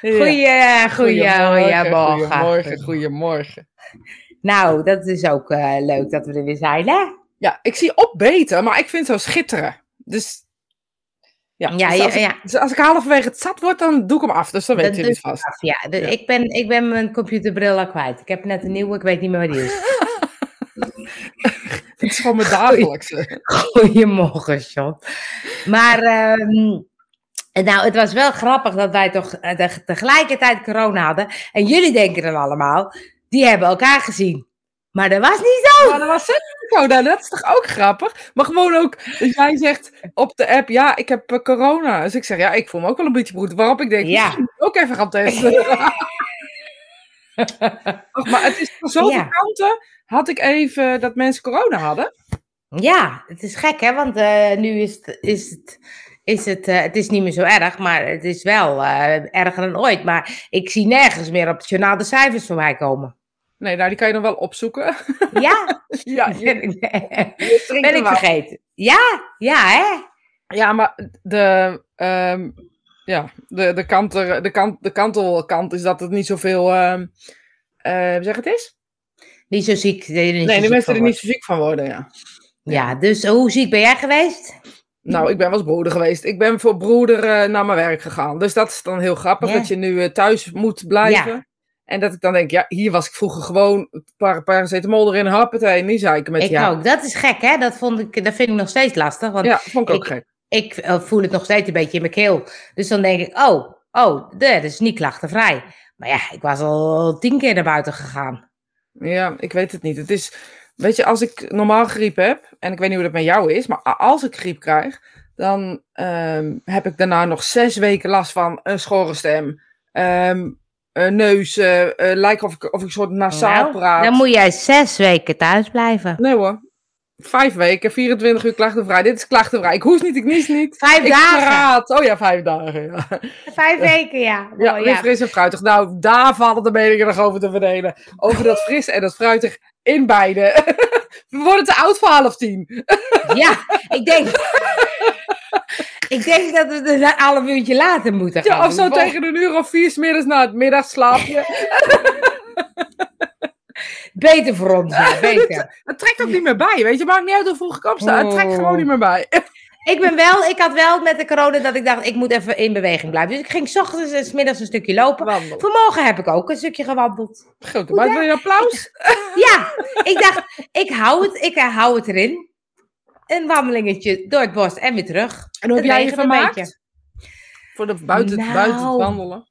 Goeie, goeie, goeiemorgen. Goedemorgen, goedemorgen. Nou, dat is ook uh, leuk dat we er weer zijn, hè? Ja, ik zie op beter, maar ik vind het zo schitteren. Dus ja, Ja, dus ja, als, ja. Ik, dus als ik halverwege het zat word, dan doe ik hem af. Dus dan weet je het vast. Af, Ja, de- Ja. Ik, ben, ik ben mijn computerbril al kwijt. Ik heb net een nieuwe, ik weet niet meer waar die is. Het is gewoon mijn dagelijkse. Goedemorgen, John. Maar, ehm, nou, het was wel grappig dat wij toch eh, te- tegelijkertijd corona hadden. En jullie denken dan allemaal, die hebben elkaar gezien. Maar dat was niet zo. Maar dat was het zo. Nou, dat is toch ook grappig? Maar gewoon ook, dus jij zegt op de app, ja, ik heb eh, corona. Dus ik zeg, ja, ik voel me ook wel een beetje broed. Waarop ik denk, Ja. moet ik ook even gaan testen. Maar het is van zoveel Ja. kanten had ik even dat mensen corona hadden. Ja, het is gek, hè? Want eh, nu is het, is het, is het, eh, het is niet meer zo erg, maar het is wel eh, erger dan ooit. Maar ik zie nergens meer op het journaal de cijfers voorbij komen. Nee, nou, die kan je dan wel opzoeken. Ja, ja, je, ben ik, je drinkt ben er ik wel. vergeten. Ja, ja, hè? Ja, maar de, ehm, ja, de, de, kant er, de, kant, de kantelkant is dat het niet zoveel, eh, hoe zeg het is? Niet zo ziek. zo Nee, de mensen er niet zo ziek van worden, ja. Ja, dus hoe ziek ben jij geweest? Nou, ik ben wel eens broeder geweest. Ik ben voor broeder eh, naar mijn werk gegaan. Dus dat is dan heel grappig, dat je nu eh, thuis moet blijven. Ja. En dat ik dan denk, ja, hier was ik vroeger gewoon een paar paracetamol erin, happetij, niet zeiken met Ik ja. ook. Dat is gek, hè? Dat, vond ik, dat vind ik nog steeds lastig. Want Ja, vond ik ook ik- gek. ik eh, voel het nog steeds een beetje in mijn keel. Dus dan denk ik, oh, oh, dat is niet klachtenvrij. Maar ja, ik was al tien keer naar buiten gegaan. Ja, ik weet het niet. Het is, weet je, als ik normaal griep heb, en ik weet niet hoe dat met jou is, maar als ik griep krijg, dan ehm, heb ik daarna nog zes weken last van een schorre stem, ehm, een neus, eh, lijkt of ik, of ik een soort nasaal Nou, praat. Dan moet jij zes weken thuis blijven. Nee hoor. Vijf weken, 24 uur klachtenvrij. Dit is klachtenvrij. Ik hoest niet, ik nies niet. Vijf ik dagen. praat. Oh ja, vijf dagen. Ja, Vijf weken, ja. ja, Oh, fris en fruitig. Nou, daar vallen de meningen nog over te verdelen. Over dat fris en dat fruitig in beide. We worden te oud voor half tien. Ja, ik denk... ik denk dat we het een half uurtje later moeten gaan Ja, of zo tegen een uur of vier 's middags na het middagslaapje. Beter voor ons, ja, beter. Het trekt ook niet meer bij, weet je. Maakt niet uit hoe vroeg ik opsta. Het trekt gewoon niet meer bij. Ik ben wel, ik had wel met de corona dat ik dacht, ik moet even in beweging blijven. Dus ik ging 's ochtends en 's middags een stukje lopen. Wandelen. Vanmorgen heb ik ook een stukje gewandeld. Goed, maar wil je een applaus? Ja, ik dacht, ik hou het, ik hou het erin. Een wandelingetje door het bos en weer terug. En hoe heb jij je vermaakt? Voor de buiten, Nou. buiten wandelen.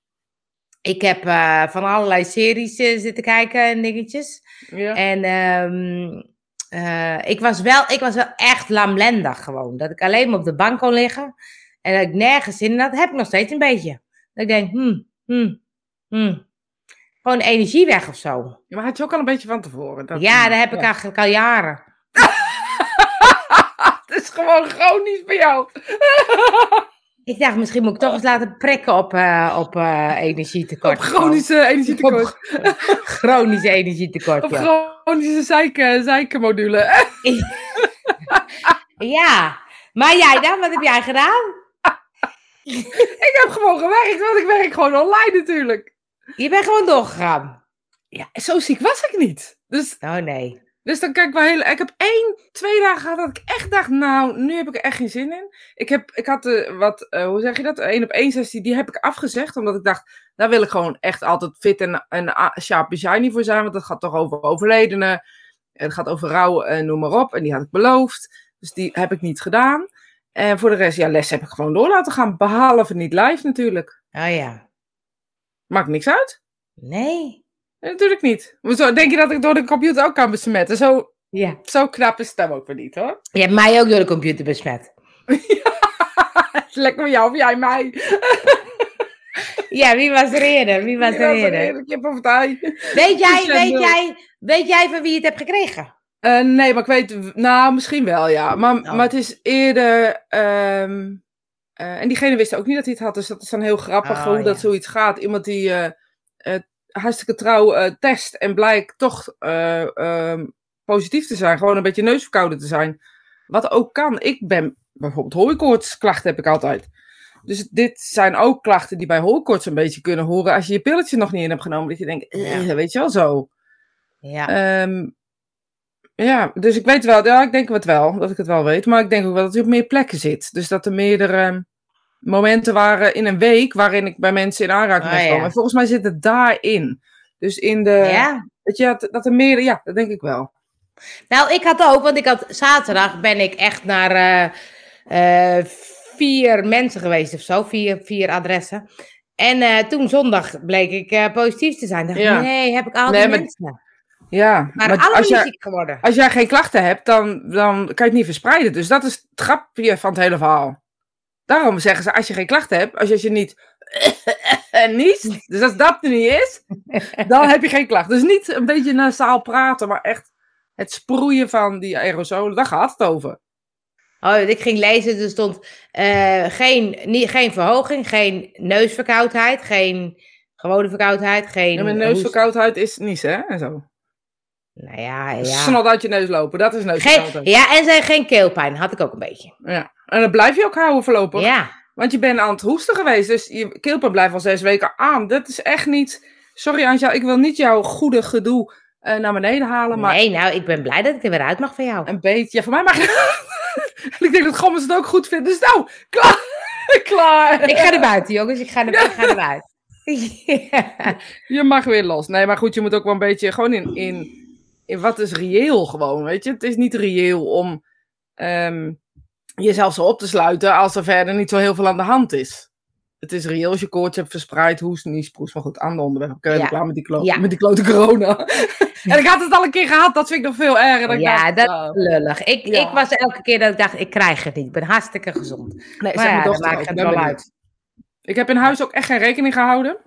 Ik heb eh, van allerlei series eh, zitten kijken en dingetjes. Ja. En ehm, eh, ik, was wel, ik was wel echt lamlendig gewoon. Dat ik alleen maar op de bank kon liggen. En dat ik nergens zin in had. heb ik nog steeds een beetje. Dat ik denk, hmm, hmm, hmm. Gewoon energie weg of zo. Ja, maar had je ook al een beetje van tevoren? Dat, Ja, dat heb ik eigenlijk al jaren. Het is gewoon chronisch bij jou. Ik dacht, misschien moet ik toch eens laten prikken op, eh, op eh, energietekort. Op chronische energietekort. Op chronische energietekort, Op ja. chronische zeiken, zeikenmodule. Ja, maar jij dan, wat heb jij gedaan? ik heb gewoon gewerkt, want ik werk gewoon online natuurlijk. Je bent gewoon doorgegaan. Ja, zo ziek was ik niet. Dus, Oh nee. Dus dan kijk ik wel heel... Ik heb één, twee dagen gehad dat ik echt dacht, nou, nu heb ik er echt geen zin in. Ik, heb, ik had eh, wat, eh, hoe zeg je dat? Een op één sessie, die heb ik afgezegd. Omdat ik dacht, daar wil ik gewoon echt altijd fit en, en ah, sharp en shiny voor zijn. Want dat gaat toch over overledenen. En Het gaat over rouw en noem maar op. En die had ik beloofd. Dus die heb ik niet gedaan. En voor de rest, ja, les heb ik gewoon door laten gaan. Behalve niet live natuurlijk. Oh ja. Maakt niks uit. Nee. Nee, natuurlijk niet. Hoezo, denk je dat ik door de computer ook kan besmetten? Zo, Ja. zo knap is het dan ook weer niet hoor. Je hebt mij ook door de computer besmet. Lekker met jou of jij mij. Ja, wie was er eerder? Wie was er eerder? Kip of ei. Weet jij, Ja, weet jij, weet jij van wie je het hebt gekregen? Eh, nee, maar ik weet, nou misschien wel ja. Maar, Oh. maar het is eerder. ehm, eh, en diegene wist ook niet dat hij het had. Dus dat is dan heel grappig Oh, hoe ja. dat zoiets gaat. Iemand die eh, eh, hartstikke trouw eh, test en blijkt toch eh, ehm, positief te zijn. Gewoon een beetje neusverkouden te zijn. Wat ook kan. Ik ben bijvoorbeeld hooikoortsklachten heb ik altijd. Dus dit zijn ook klachten die bij holkoorts een beetje kunnen horen als je je pilletje nog niet in hebt genomen. Dat je denkt, eh, Ja. weet je wel zo. Ja. Ehm, ja, dus ik weet wel, ja, ik denk het wel, dat ik het wel weet. Maar ik denk ook wel dat hij op meer plekken zit. Dus dat er meerdere momenten waren in een week waarin ik bij mensen in aanraking ben gekomen. ja. En volgens mij zit het daarin. Dus in de, ja. dat, je, had- dat er meerdere, ja, dat denk ik wel. Nou, ik had ook, want ik had zaterdag ben ik echt naar eh, eh, vier mensen geweest of zo, vier, vier adressen. En eh, toen zondag bleek ik positief te zijn. Dacht ik, Ja. nee, heb ik al die Nee, maar- mensen. Ja, Maar, maar als, jij, ziek geworden. als jij geen klachten hebt, dan, dan kan je het niet verspreiden. Dus dat is het grapje van het hele verhaal. Daarom zeggen ze, als je geen klachten hebt, als je, als je niet niest, dus als dat er niet is, dan heb je geen klachten. Dus niet een beetje nasaal praten, maar echt het sproeien van die aerosolen, daar gaat het over. Oh, ik ging lezen, er stond eh, geen, niet, geen verhoging, geen neusverkoudheid, geen gewone verkoudheid, geen... Ja, maar hoest- neusverkoudheid is niezen, hè? En zo. Nou ja, ja. Snot uit je neus lopen, dat is neusverkoudheid. ja, en zei geen keelpijn, had ik ook een beetje. Ja. En dat blijf je ook houden voorlopig. Ja, Want je bent aan het hoesten geweest, dus je keelpijn blijft al zes weken aan. Dat is echt niet... Sorry Anja, ik wil niet jouw goede gedoe eh, naar beneden halen, maar nee, nou, ik ben blij dat ik er weer uit mag van jou. een beetje... Ja, voor mij mag je... Ik denk dat Gommers het ook goed vindt. Dus nou, klaar! klaar! Ik ga er buiten, jongens, ik ga er, ik ga er buiten. Ja. Je mag weer los. Nee, maar goed, je moet ook wel een beetje gewoon in, in wat is reëel gewoon, weet je. Het is niet reëel om ehm, jezelf zo op te sluiten als er verder niet zo heel veel aan de hand is. Het is reëel als je koorts hebt verspreid, hoest, niesproes. Maar goed, ander onderwerp. Ik ben Ja. klaar met die, klo Ja. met die klote corona. en ik had het al een keer gehad, dat vind ik nog veel erger. Dan ik Ja, dacht, dat is lullig. Ik, Ja. ik was elke keer dat ik dacht, ik krijg het niet. Ik ben hartstikke gezond. nee, Maar zeg dochter maakt het wel uit. Ik heb in huis ook echt geen rekening gehouden.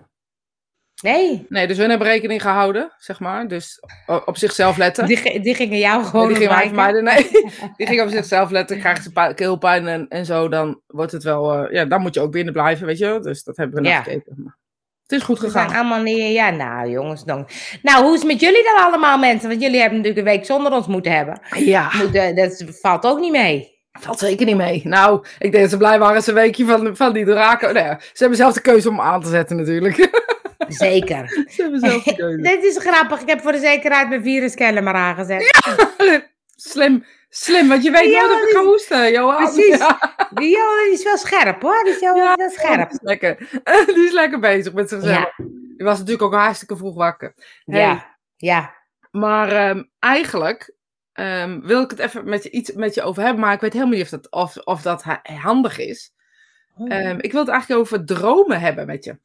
Nee, Nee, dus hun hebben rekening gehouden, zeg maar. Dus op zichzelf letten. die, die gingen jou gewoon Nee, die ging mij vermijden. Nee, die ging op zichzelf letten. Krijgt ze keelpijn en, en zo. Dan wordt het wel. eh, ja, dan moet je ook binnen blijven, weet je. wel. Dus dat hebben we Ja. naar gekeken. Het is goed We zijn gegaan. allemaal niet... Ja, nou jongens. Dan. Nou, hoe is het met jullie dan allemaal mensen? Want jullie hebben natuurlijk een week zonder ons moeten hebben. Ja, dat valt ook niet mee. valt zeker niet mee. Nou, ik denk dat ze blij waren. Ze een weekje van, van die draken. Nou ja, ze hebben zelf de keuze om aan te zetten, natuurlijk. Zeker. ze hebben zelf. Dit is grappig. Ik heb voor de zekerheid mijn virusscanner maar aangezet. Slim, slim, want je weet nooit of ik ga hoesten, Johan. Precies. Ja, Die, joh, die is wel scherp hoor. Die is wel, Ja, wel scherp. die is lekker. Die is lekker bezig met zichzelf. Ja, Die was natuurlijk ook hartstikke vroeg wakker. Hey, ja, ja. Maar ehm, eigenlijk ehm, wil ik het even met je, iets met je over hebben, maar ik weet helemaal niet of dat, of, of dat ha- handig is. Oh. Ehm, ik wil het eigenlijk over dromen hebben met je.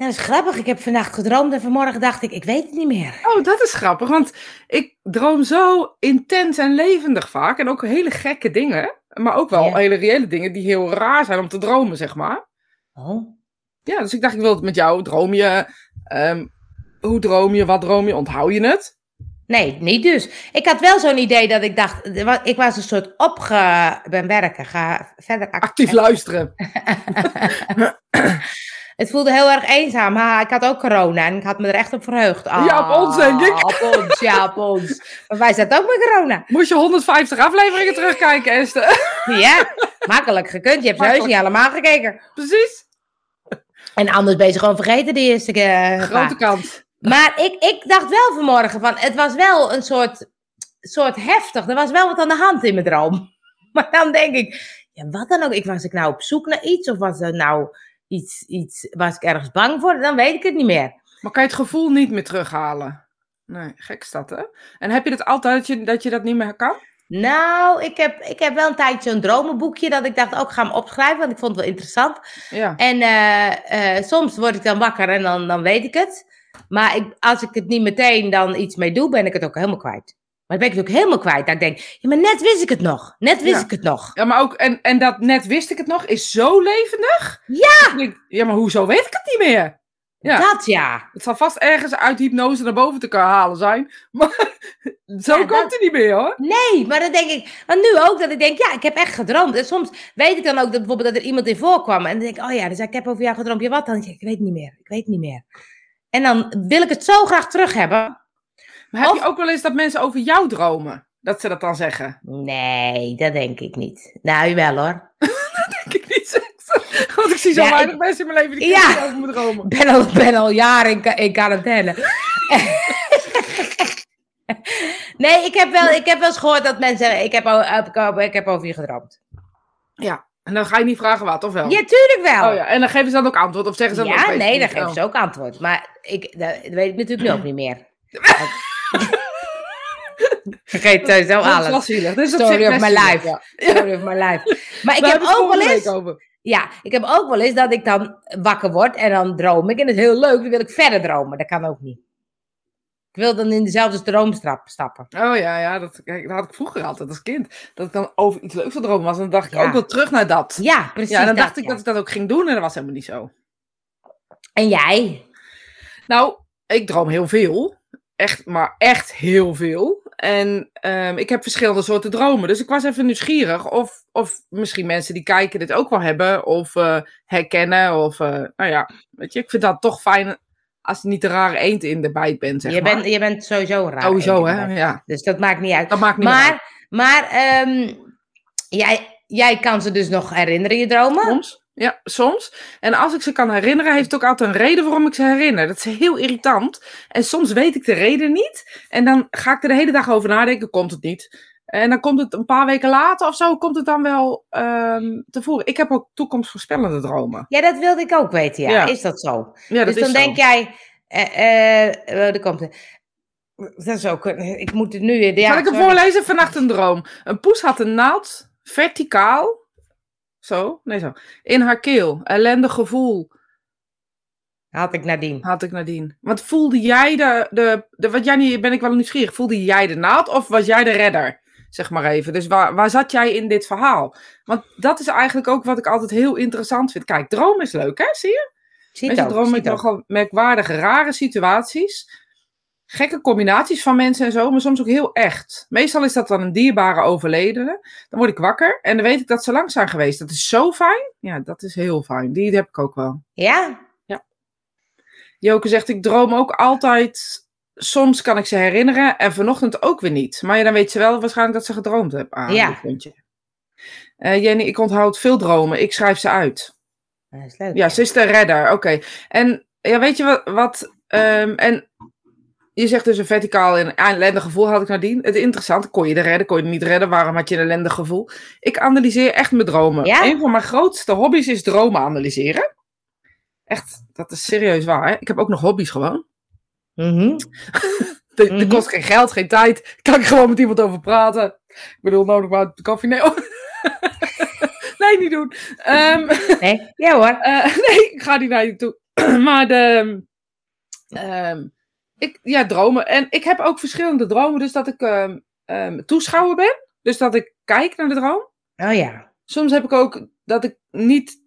Nou, dat is grappig. Ik heb vannacht gedroomd en vanmorgen dacht ik, ik weet het niet meer. Oh, dat is grappig, want ik droom zo intens en levendig vaak. En ook hele gekke dingen, maar ook wel Ja. hele reële dingen die heel raar zijn om te dromen, zeg maar. Oh. Ja, dus ik dacht, ik wil het met jou. Droom je? Ehm, hoe droom je? Wat droom je? Onthoud je het? Nee, niet dus. Ik had wel zo'n idee dat ik dacht, wa- ik was een soort opge... ben werken, ga verder actief. Actief luisteren. Het voelde heel erg eenzaam. Ha, ik had ook corona en ik had me er echt op verheugd. Ja, op ons, denk ik. Op ons, ja, op ons. Maar wij zaten ook met corona. Moest je 150 afleveringen terugkijken, Esther? Ja, makkelijk gekund. Je hebt ze heus niet allemaal gekeken. Precies. En anders ben je ze gewoon vergeten de eerste keer. Grote kans. Maar ik, ik dacht wel vanmorgen van, het was wel een soort, soort heftig. Er was wel wat aan de hand in mijn droom. Maar dan denk ik, ja, wat dan ook? Ik, was ik nou op zoek naar iets? Of was er nou iets, iets, was ik ergens bang voor? Dan weet ik het niet meer. Maar kan je het gevoel niet meer terughalen? Nee, gek is dat, hè? En heb je dat altijd, dat je dat, je dat niet meer kan? Nou, ik heb, ik heb wel een tijdje zo'n dromenboekje dat ik dacht, ook ga hem opschrijven, want ik vond het wel interessant. Ja. En eh, eh, soms word ik dan wakker en dan, dan weet ik het. Maar ik, als ik het niet meteen dan iets mee doe, ben ik het ook helemaal kwijt. Maar dan ben ik het ook helemaal kwijt. Dat ik denk, ja, maar net wist ik het nog. Net wist Ja. ik het nog. Ja, maar ook, en, en dat net wist ik het nog, is zo levendig. Ja! Denk, ja, maar hoezo weet ik het niet meer? Ja. Dat ja. Het zal vast ergens uit hypnose naar boven te kunnen halen zijn. Maar zo Ja, komt dat- het niet meer, hoor. Nee, maar dan denk ik, want nu ook dat ik denk, ja, ik heb echt gedroomd. En soms weet ik dan ook dat bijvoorbeeld dat er iemand in voorkwam. En dan denk ik, oh ja, dus ik heb over jou gedroomd. Ja, wat dan? Ik weet niet meer. Ik weet het niet meer. En dan wil ik het zo graag terug hebben. Maar heb Of- je ook wel eens dat mensen over jou dromen? Dat ze dat dan zeggen? Nee, dat denk ik niet. Nou, wel hoor. Denk ik niet. Want ik zie zo Ja, weinig ik- mensen in mijn leven die Ja. over me dromen. ben al, ben al jaren in, in quarantaine. nee, ik heb, wel, ik heb wel eens gehoord dat mensen zeggen, ik heb, o- ik heb, ik over je gedroomd. Ja, en dan ga je niet vragen wat, of wel? Ja, tuurlijk wel. Oh ja, en dan geven ze dan ook antwoord, of zeggen ze dan Ja, nee, dan geven Oh. ze ook antwoord. Maar ik, dat weet ik natuurlijk nu ook niet meer. Vergeet sowieso Dat is wel alles. zielig. Dat is op Story of my life. ja. Story of my life. Maar ik heb het ook wel eens... over. Ja, ik heb ook wel eens dat ik dan wakker word en dan droom ik. En dat is heel leuk, dan wil ik verder dromen. Dat kan ook niet. Ik wil dan in dezelfde stroom strap- stappen. Oh ja, ja dat, kijk, dat had ik vroeger altijd als kind. Dat ik dan over iets leuks aan dromen was. En dan dacht ik Ja. ook wel terug naar dat. Ja, precies. Ja, dan dat, dacht ik ja. dat ik dat ook ging doen en dat was helemaal niet zo. En jij? Nou, ik droom heel veel. Echt, maar echt heel veel. En ehm, ik heb verschillende soorten dromen. Dus ik was even nieuwsgierig of, of misschien mensen die kijken dit ook wel hebben. Of eh, herkennen. Of, eh, nou ja, weet je, ik vind dat toch fijn als je niet de rare eend in de bijt bent, zeg je, maar. bent, je bent sowieso raar. Sowieso, hè? Ja, Dus dat maakt niet uit. dat maakt niet meer uit. Maar, maar ehm, jij, jij kan ze dus nog herinneren, je dromen? Soms. Ja, soms. En als ik ze kan herinneren, heeft het ook altijd een reden waarom ik ze herinner. Dat is heel irritant. En soms weet ik de reden niet. En dan ga ik er de hele dag over nadenken, komt het niet. En dan komt het een paar weken later of zo, komt het dan wel ehm tevoren. Ik heb ook toekomstvoorspellende dromen. Ja, dat wilde ik ook weten, ja. Ja. Is dat zo? Ja, dat dus dan is zo. denk jij... eh eh oh, er komt. Dat is ook... Ik moet het nu... Ja, Zal ik hem sorry. voorlezen? Vannacht een droom. Een poes had een naald, verticaal, zo, nee zo, in haar keel. Ellendig gevoel, Had ik nadien. had ik nadien. Want voelde jij de, de, de wat jij niet, ben ik wel nieuwsgierig, voelde jij de naald of was jij de redder? Zeg maar even. Dus waar, waar zat jij in dit verhaal? Want dat is eigenlijk ook wat ik altijd heel interessant vind. Kijk, droom is leuk, hè? Zie je? Ook, dromen ziet met nogal merkwaardige, rare situaties. Gekke combinaties van mensen en zo, maar soms ook heel echt. Meestal is dat dan een dierbare overledene. Dan word ik wakker en dan weet ik dat ze lang zijn geweest. Dat is zo fijn. Ja, dat is heel fijn. Die heb ik ook wel. Ja? Joke zegt, ik droom ook altijd... Soms kan ik ze herinneren en vanochtend ook weer niet. Maar ja, dan weet ze wel waarschijnlijk dat ze gedroomd heeft. Ah, Ja. je. Eh, Jenny, ik onthoud veel dromen. Ik schrijf ze uit. Dat is leuk. Ja, ze is de redder. Oké. En ja, weet je wat? wat ehm, en je zegt dus een verticaal en een ellendig gevoel had ik nadien. Het is interessant. Kon je de redden? Kon je er niet redden? Waarom had je een ellendig gevoel? Ik analyseer echt mijn dromen. Ja? Een van mijn grootste hobby's is dromen analyseren. Echt, dat is serieus waar. Hè? Ik heb ook nog hobby's gewoon. Mhm. Dat Mhm. kost geen geld, geen tijd. Kan ik gewoon met iemand over praten. Ik bedoel, nodig maar de koffie. Nee, oh. nee niet doen. Ehm, Nee? Ja hoor. Eh, nee, ik ga niet naar je toe. maar de. ehm, ik, ja, dromen. En ik heb ook verschillende dromen. Dus dat ik ehm, ehm, toeschouwer ben. Dus dat ik kijk naar de droom. Oh ja. Soms heb ik ook dat ik niet.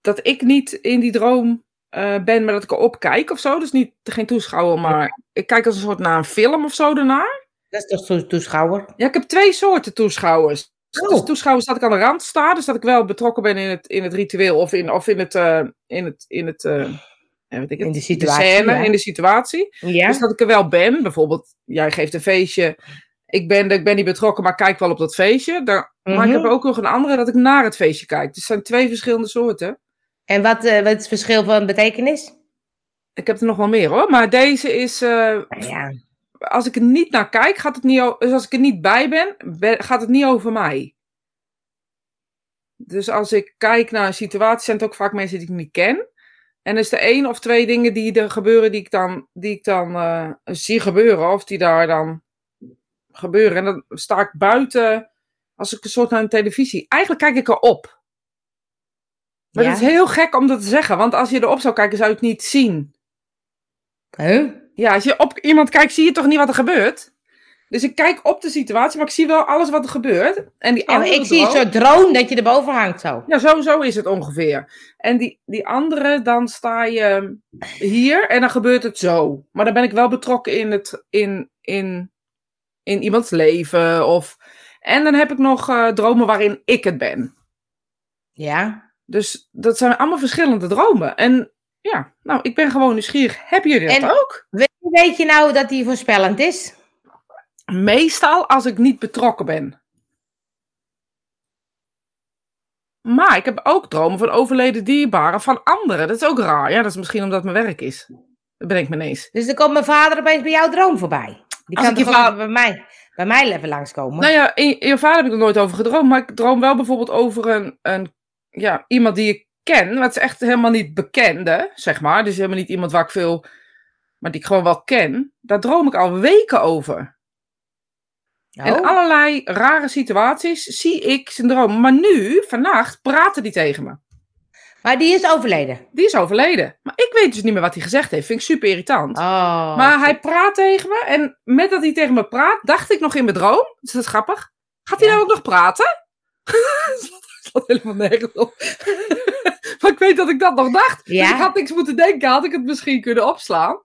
Dat ik niet in die droom eh, ben, maar dat ik erop kijk of zo. Dus niet, geen toeschouwer, maar ik kijk als een soort naar een film of zo ernaar. Dat is toch zo'n toeschouwer? Ja, ik heb twee soorten toeschouwers. Oh. Dus toeschouwers dat ik aan de rand sta, dus dat ik wel betrokken ben in het, in het ritueel of in, of in het, eh, in het, in het, eh, weet ik het, In de situatie, scène, ja. in de situatie. Ja? Dus dat ik er wel ben. Bijvoorbeeld, jij geeft een feestje. Ik ben, ik ben niet betrokken, maar kijk wel op dat feestje. Daar, Maar ik Mhm. heb ook nog een andere dat ik naar het feestje kijk. Dus het zijn twee verschillende soorten. En wat, eh, wat is het verschil van betekenis? Ik heb er nog wel meer hoor. Maar deze is, eh, Ja. als ik er niet naar kijk, gaat het niet dus als ik er niet bij ben, ben- gaat het niet over mij. Dus als ik kijk naar een situatie, zijn het ook vaak mensen die ik niet ken. En is er één of twee dingen die er gebeuren, die ik dan, die ik dan eh, zie gebeuren, of die daar dan gebeuren. En dan sta ik buiten, als ik een soort naar een televisie. Eigenlijk kijk ik erop. Maar Ja. dat is heel gek om dat te zeggen, want als je erop zou kijken, zou je het niet zien. Huh? Ja, als je op iemand kijkt, zie je toch niet wat er gebeurt? Dus ik kijk op de situatie, maar ik zie wel alles wat er gebeurt. En die maar andere ik zie soort drone dat je erboven hangt zo. Ja, zo, zo is het ongeveer. En die, die andere, dan sta je hier en dan gebeurt het zo. Maar dan ben ik wel betrokken in, het, in, in, in iemands leven. Of... En dan heb ik nog eh, dromen waarin ik het ben. Ja. Dus dat zijn allemaal verschillende dromen. En ja, nou, ik ben gewoon nieuwsgierig. Hebben jullie dat En- ook? Weet, weet je nou dat die voorspellend is? Meestal als ik niet betrokken ben. Maar ik heb ook dromen van overleden dierbaren van anderen. Dat is ook raar. Ja, dat is misschien omdat het mijn werk is. Dat ben ik me ineens. Dus dan komt mijn vader opeens bij jouw droom voorbij. Die Als kan toch je ook va- bij mij, bij mij even langskomen? Nou ja, in, in je vader heb ik er nooit over gedroomd. Maar ik droom wel bijvoorbeeld over een, een ja, iemand die ik ken. Het is echt helemaal niet bekende, zeg maar. Dus helemaal niet iemand waar ik veel... Maar die ik gewoon wel ken. Daar droom ik al weken over. Oh, En allerlei rare situaties zie ik zijn dromen. Maar nu, vannacht, praten die tegen me. Maar die is overleden. Die is overleden. Maar ik weet dus niet meer wat hij gezegd heeft. Vind ik super irritant. Oh. maar hij praat tegen me. En met dat hij tegen me praat, dacht ik nog in mijn droom. Dus dat is grappig. Gaat hij Ja. nou ook nog praten? Dat helemaal nergens op. maar ik weet dat ik dat nog dacht. Dus ik had niks moeten denken. Had ik het misschien kunnen opslaan.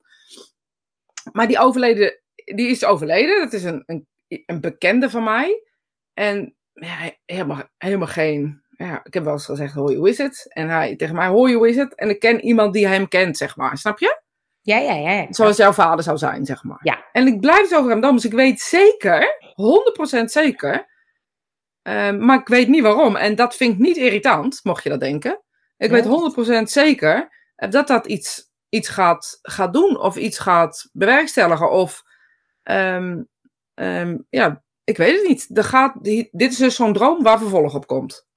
Maar die overleden, die is overleden. Dat is een, een, een bekende van mij. En ja, helemaal, helemaal geen... Ja, ik heb wel eens gezegd, hoi, hoe is het? En hij tegen mij, hoi, hoe is het? En ik ken iemand die hem kent, zeg maar. Snap je? Ja, ja, ja. ja. Zoals jouw vader zou zijn, zeg maar. Ja. En ik blijf dus over hem dan, dus ik weet zeker, 100% zeker, ehm, maar ik weet niet waarom. En dat vind ik niet irritant, mocht je dat denken. Ik Ja. weet 100% zeker eh, dat dat iets, iets gaat, gaat doen of iets gaat bewerkstelligen. Of, ehm, ehm, ja, ik weet het niet. Er gaat, dit is dus zo'n droom waar vervolg op komt.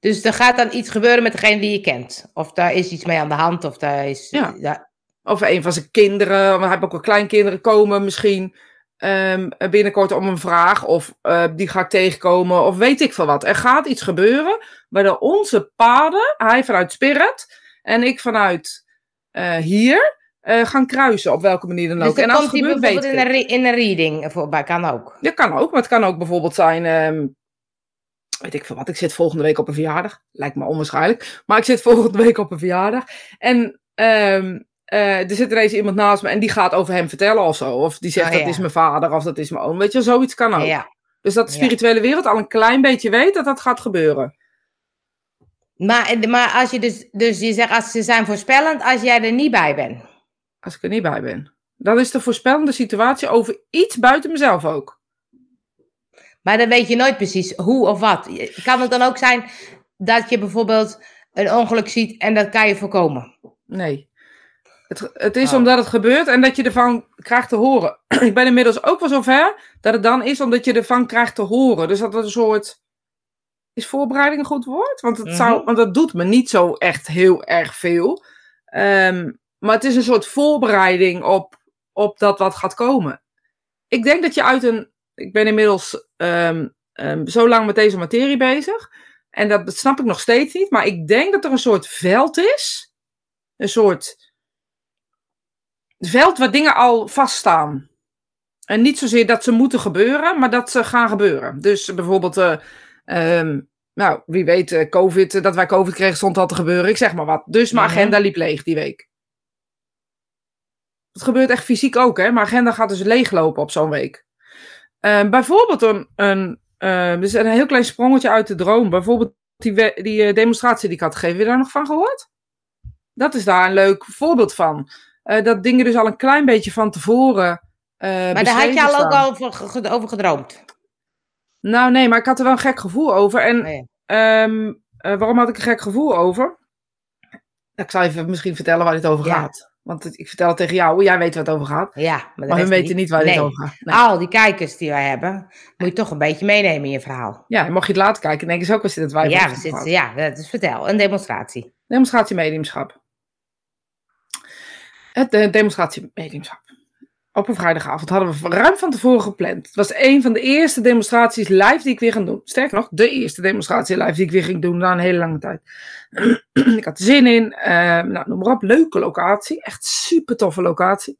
Dus er gaat dan iets gebeuren met degene die je kent. Of daar is iets mee aan de hand, of daar is... Ja. Of een van zijn kinderen, hij heeft ook wel kleinkinderen komen misschien ehm, binnenkort om een vraag. Of eh, die ga ik tegenkomen, of weet ik veel wat. Er gaat iets gebeuren waardoor onze paden, hij vanuit Spirit en ik vanuit eh, hier, eh, gaan kruisen op welke manier dan ook. Dus dan en als komt gebeurt, bijvoorbeeld in een, in een reading voorbij, kan ook. Dat kan ook, maar het kan ook bijvoorbeeld zijn, ehm, weet ik veel wat, ik zit volgende week op een verjaardag. Lijkt me onwaarschijnlijk, maar ik zit volgende week op een verjaardag. En ehm, eh, er zit ineens iemand naast me en die gaat over hem vertellen of zo. Of die zegt Oh, dat is mijn vader of dat is mijn oom. Weet je, zoiets kan ook. Ja. Dus dat de spirituele wereld al een klein beetje weet dat dat gaat gebeuren. Maar, maar als je dus, dus je zegt, als ze zijn voorspellend als jij er niet bij bent. Als ik er niet bij ben. Dan is de voorspellende situatie over iets buiten mezelf ook. Maar dan weet je nooit precies hoe of wat. Kan het dan ook zijn dat je bijvoorbeeld een ongeluk ziet en dat kan je voorkomen? Nee. Het, het is Oh. omdat het gebeurt en dat je ervan krijgt te horen. ik ben inmiddels ook wel zover dat het dan is omdat je ervan krijgt te horen. Dus dat het een soort. Is voorbereiding een goed woord? Want, het zou, Mhm. want dat doet me niet zo echt heel erg veel. Ehm, maar het is een soort voorbereiding op, op dat wat gaat komen. Ik denk dat je uit een. Ik ben inmiddels ehm, ehm, zo lang met deze materie bezig. En dat, dat snap ik nog steeds niet. Maar ik denk dat er een soort veld is. Een soort veld waar dingen al vaststaan. En niet zozeer dat ze moeten gebeuren, maar dat ze gaan gebeuren. Dus bijvoorbeeld, eh, ehm, nou, wie weet, eh, COVID, eh, dat wij COVID kregen, stond al te gebeuren. Ik zeg maar wat. Dus mijn Mhm. agenda liep leeg die week. Het gebeurt echt fysiek ook, hè? Mijn agenda gaat dus leeglopen op zo'n week. Ehm, bijvoorbeeld een, een, dus een heel klein sprongetje uit de droom. Bijvoorbeeld die, die eh, demonstratie die ik had gegeven. Heb je daar nog van gehoord? Dat is daar een leuk voorbeeld van. Eh, dat dingen dus al een klein beetje van tevoren. eh Maar daar had je al ook over, over gedroomd. Nou, nee, maar ik had er wel een gek gevoel over. En Oh ehm, eh, waarom had ik een gek gevoel over? Ik zal even misschien vertellen waar dit over Ja. gaat. Want ik vertel het tegen jou, jij weet waar het over gaat. Ja, maar, Maar hun weten niet waar dit Nee. over gaat. Nee. Al die kijkers die wij hebben, moet je toch een beetje meenemen in je verhaal. Ja, en mocht je het later kijken, denken ze ook, was dit het waar je Ja, praten. ja, dat is vertel. Een demonstratie. Demonstratie mediumschap. Het eh, demonstratie mediumschap. Op een vrijdagavond hadden we ruim van tevoren gepland. Het was een van de eerste demonstraties live die ik weer ging doen. Sterker nog, de eerste demonstratie live die ik weer ging doen na een hele lange tijd. ik had er zin in. eh, nou, noem maar op. Leuke locatie. Echt super toffe locatie.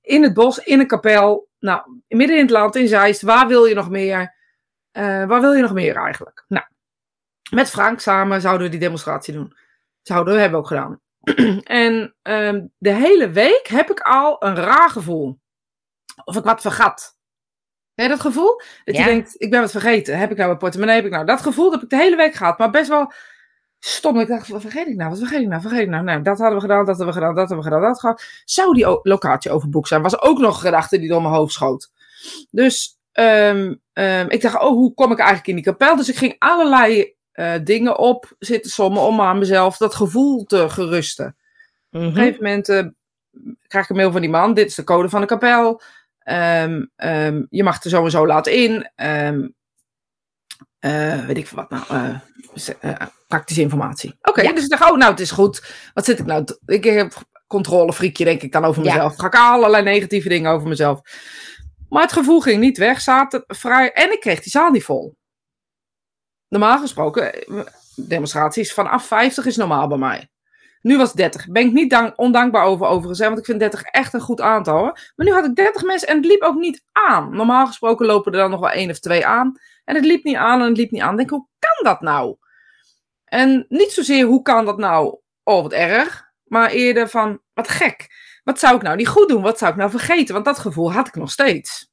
In het bos, in een kapel. Nou, midden in het land, in Zeist. Waar wil je nog meer? Eh, waar wil je nog meer eigenlijk? Nou, met Frank samen zouden we die demonstratie doen. Zouden we, hebben ook gedaan. en ehm, de hele week heb ik al een raar gevoel. Of ik wat vergat. Heb je dat gevoel? Dat Ja. je denkt, ik ben wat vergeten. Heb ik nou mijn portemonnee? Heb ik nou dat gevoel? Dat heb ik de hele week gehad. Maar best wel stom. Ik dacht, wat vergeet ik nou? Wat vergeet ik nou? Vergeet ik nou? Nou, dat hadden we gedaan, dat hebben we gedaan, dat hebben we gedaan, dat gedaan. Zou die locatie overboekt zijn? Was ook nog een gedachte die door mijn hoofd schoot. Dus ehm, ehm, ik dacht, oh, hoe kom ik eigenlijk in die kapel? Dus ik ging allerlei eh, dingen op zitten sommen om aan mezelf dat gevoel te gerusten. Op een gegeven moment eh, krijg ik een mail van die man. Dit is de code van de kapel. Ehm, ehm, je mag er zo en zo laten in. Ehm, eh, weet ik veel wat nou. eh, eh, praktische informatie. Oké, Ja. dus ik dacht, oh nou, het is goed. Wat zit ik nou? Ik heb controlefriekje, denk ik dan over Ja. mezelf. Ga ik allerlei negatieve dingen over mezelf. Maar het gevoel ging niet weg. Zaten vrij. En ik kreeg die zaal niet vol. Normaal gesproken, demonstraties vanaf 50 is normaal bij mij. Nu was het 30. Ben ik niet dank- ondankbaar over overigens, hè, want ik vind 30 echt een goed aantal. Hoor. Maar nu had ik 30 mensen en het liep ook niet aan. Normaal gesproken lopen er dan nog wel één of twee aan. En het liep niet aan en het liep niet aan. Ik denk, hoe kan dat nou? En niet zozeer hoe kan dat nou? Oh, wat erg. Maar eerder van, wat gek. Wat zou ik nou niet goed doen? Wat zou ik nou vergeten? Want dat gevoel had ik nog steeds.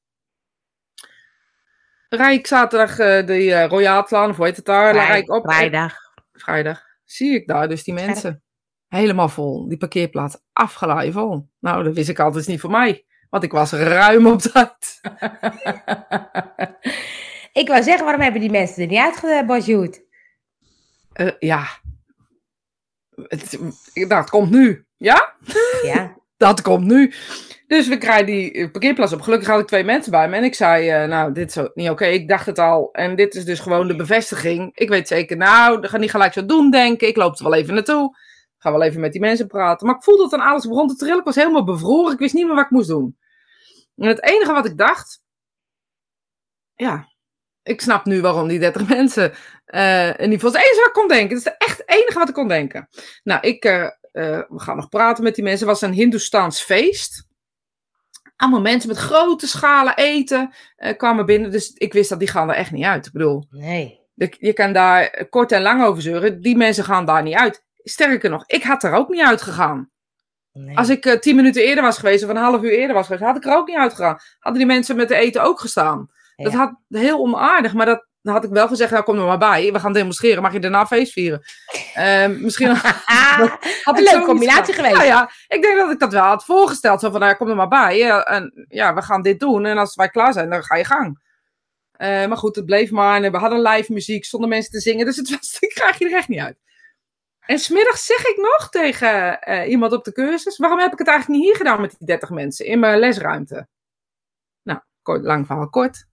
Rij ik zaterdag eh de uh, Royaatlaan, of hoe heet het daar? Ik op. Vrijdag. Vrijdag. Zie ik daar dus die mensen. Helemaal vol. Die parkeerplaats afgelaaien vol. Nou, dat wist ik altijd niet voor mij. Want ik was ruim op tijd. ik wou zeggen, waarom hebben die mensen er niet uitgebasjoerd? Eh, ja. Het, het komt nu. Ja? Ja. Dat komt nu. Dus we krijgen die eh, parkeerplaats op. Gelukkig had ik twee mensen bij me. En ik zei, eh, nou, dit is niet oké. Ik dacht het al. En dit is dus gewoon de bevestiging. Ik weet zeker, nou, dat ga niet gelijk zo doen, denken. Ik loop er wel even naartoe. Ga wel even met die mensen praten. Maar ik voelde dat dan alles begon te trillen. Ik was helemaal bevroren. Ik wist niet meer wat ik moest doen. En het enige wat ik dacht... Ja, ik snap nu waarom die 30 mensen... eh in ieder geval het enige wat ik kon denken. Het is echt het enige wat ik kon denken. Nou, ik... eh, we gaan nog praten met die mensen. Het was een Hindoestaans feest. Allemaal mensen met grote schalen eten kwamen binnen. Dus ik wist dat die gaan er echt niet uit. Ik bedoel, Nee. je kan daar kort en lang over zeuren. Die mensen gaan daar niet uit. Sterker nog, ik had er ook niet uitgegaan. nee. Als ik eh, tien minuten eerder was geweest of een half uur eerder was geweest, had ik er ook niet uitgegaan. Hadden die mensen met de eten ook gestaan. Dat had heel onaardig, maar dat had ik wel gezegd, nou kom er maar bij. We gaan demonstreren, mag je daarna feest vieren. Ehm, misschien had ik een leuke combinatie geweest. Ja, ja, ik denk dat ik dat wel had voorgesteld. Zo van, nou, ja, kom er maar bij. Ja, en ja, we gaan dit doen. En als wij klaar zijn, dan ga je gang. Eh, maar goed, het bleef maar. En we hadden live muziek, zonder mensen te zingen. Dus het was, ik krijg je er echt niet uit. En smiddags zeg ik nog tegen eh, iemand op de cursus... waarom heb ik het eigenlijk niet hier gedaan met die 30 mensen? In mijn lesruimte. Nou, kort, lang verhaal kort.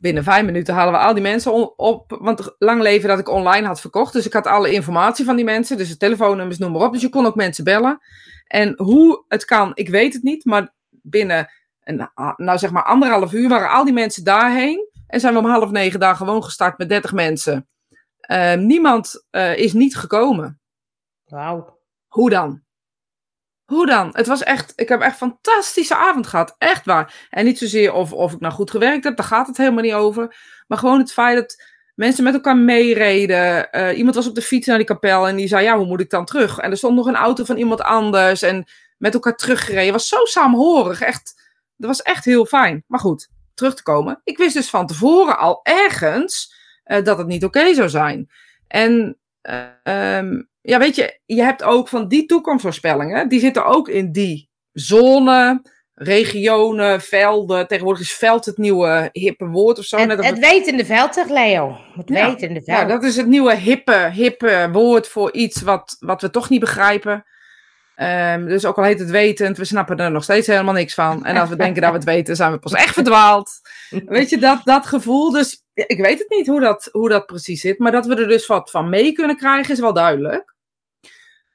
Binnen vijf minuten halen we al die mensen op. Want lang leven dat ik online had verkocht. Dus ik had alle informatie van die mensen. Dus de telefoonnummers, noem maar op. Dus je kon ook mensen bellen. En hoe het kan, ik weet het niet. Maar binnen, een, nou zeg maar anderhalf uur waren al die mensen daarheen. En zijn we om half negen daar gewoon gestart met 30 mensen. Eh, niemand eh, is niet gekomen. Wauw. Hoe dan? Hoe dan? Het was echt, ik heb echt een fantastische avond gehad. Echt waar. En niet zozeer of, of ik nou goed gewerkt heb, daar gaat het helemaal niet over. Maar gewoon het feit dat mensen met elkaar meereden. Eh, iemand was op de fiets naar die kapel en die zei, ja, hoe moet ik dan terug? En er stond nog een auto van iemand anders en met elkaar teruggereden. Was zo saamhorig. Echt, dat was echt heel fijn. Maar goed, terug te komen. Ik wist dus van tevoren al ergens eh, dat het niet oké zou zijn. En ehm, ja, weet je, je hebt ook van die toekomstvoorspellingen, die zitten ook in die zone, regionen, velden. Tegenwoordig is veld het nieuwe hippe woord of zo. Het, het wetende veld, zegt Leo. Het Ja. wetende veld. ja, dat is het nieuwe hippe, hippe woord voor iets wat, wat we toch niet begrijpen. Ehm, dus ook al heet het wetend, we snappen er nog steeds helemaal niks van. En als we denken dat we het weten, zijn we pas echt verdwaald. Weet je, dat, dat gevoel. Dus ik weet het niet hoe dat, hoe dat precies zit. Maar dat we er dus wat van mee kunnen krijgen, is wel duidelijk.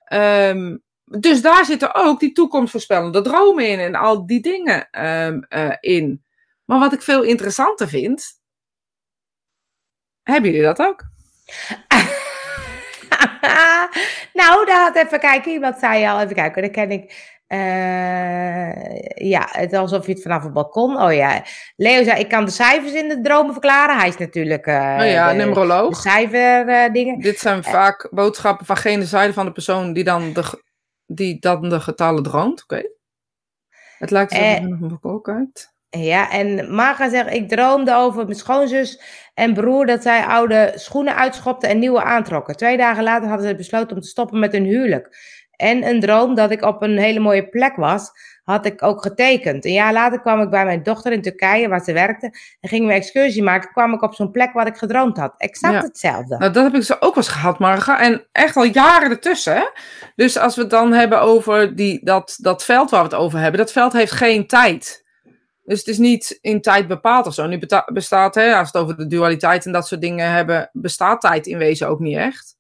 Ehm, dus daar zitten ook die toekomstvoorspellende dromen in en al die dingen ehm, eh, in. Maar wat ik veel interessanter vind. Hebben jullie dat ook? nou, had even kijken. Iemand zei al, even kijken, dan ken ik. Eh, ja, het alsof je het vanaf het balkon. Oh ja, Leo zei: Ik kan de cijfers in de dromen verklaren. Hij is natuurlijk. eh oh ja, de, de cijferdingen. Dit zijn vaak boodschappen van zijde van de persoon die dan de, die dan de getallen droomt. Oké. Het lijkt alsof Eh, het nog een uit. Ja, en Marga zegt: Ik droomde over mijn schoonzus en broer dat zij oude schoenen uitschopten en nieuwe aantrokken. Twee dagen later hadden ze besloten om te stoppen met hun huwelijk. En een droom dat ik op een hele mooie plek was, had ik ook getekend. Een jaar later kwam ik bij mijn dochter in Turkije, waar ze werkte. En gingen we excursie maken, kwam ik op zo'n plek waar ik gedroomd had. Exact Ja. hetzelfde. Nou, dat heb ik zo ook wel eens gehad, Marga. En echt al jaren ertussen. Hè? Dus als we het dan hebben over die, dat, dat veld waar we het over hebben. Dat veld heeft geen tijd. Dus het is niet in tijd bepaald of zo. Nu bestaat, hè, als we het over de dualiteit en dat soort dingen hebben, bestaat tijd in wezen ook niet echt.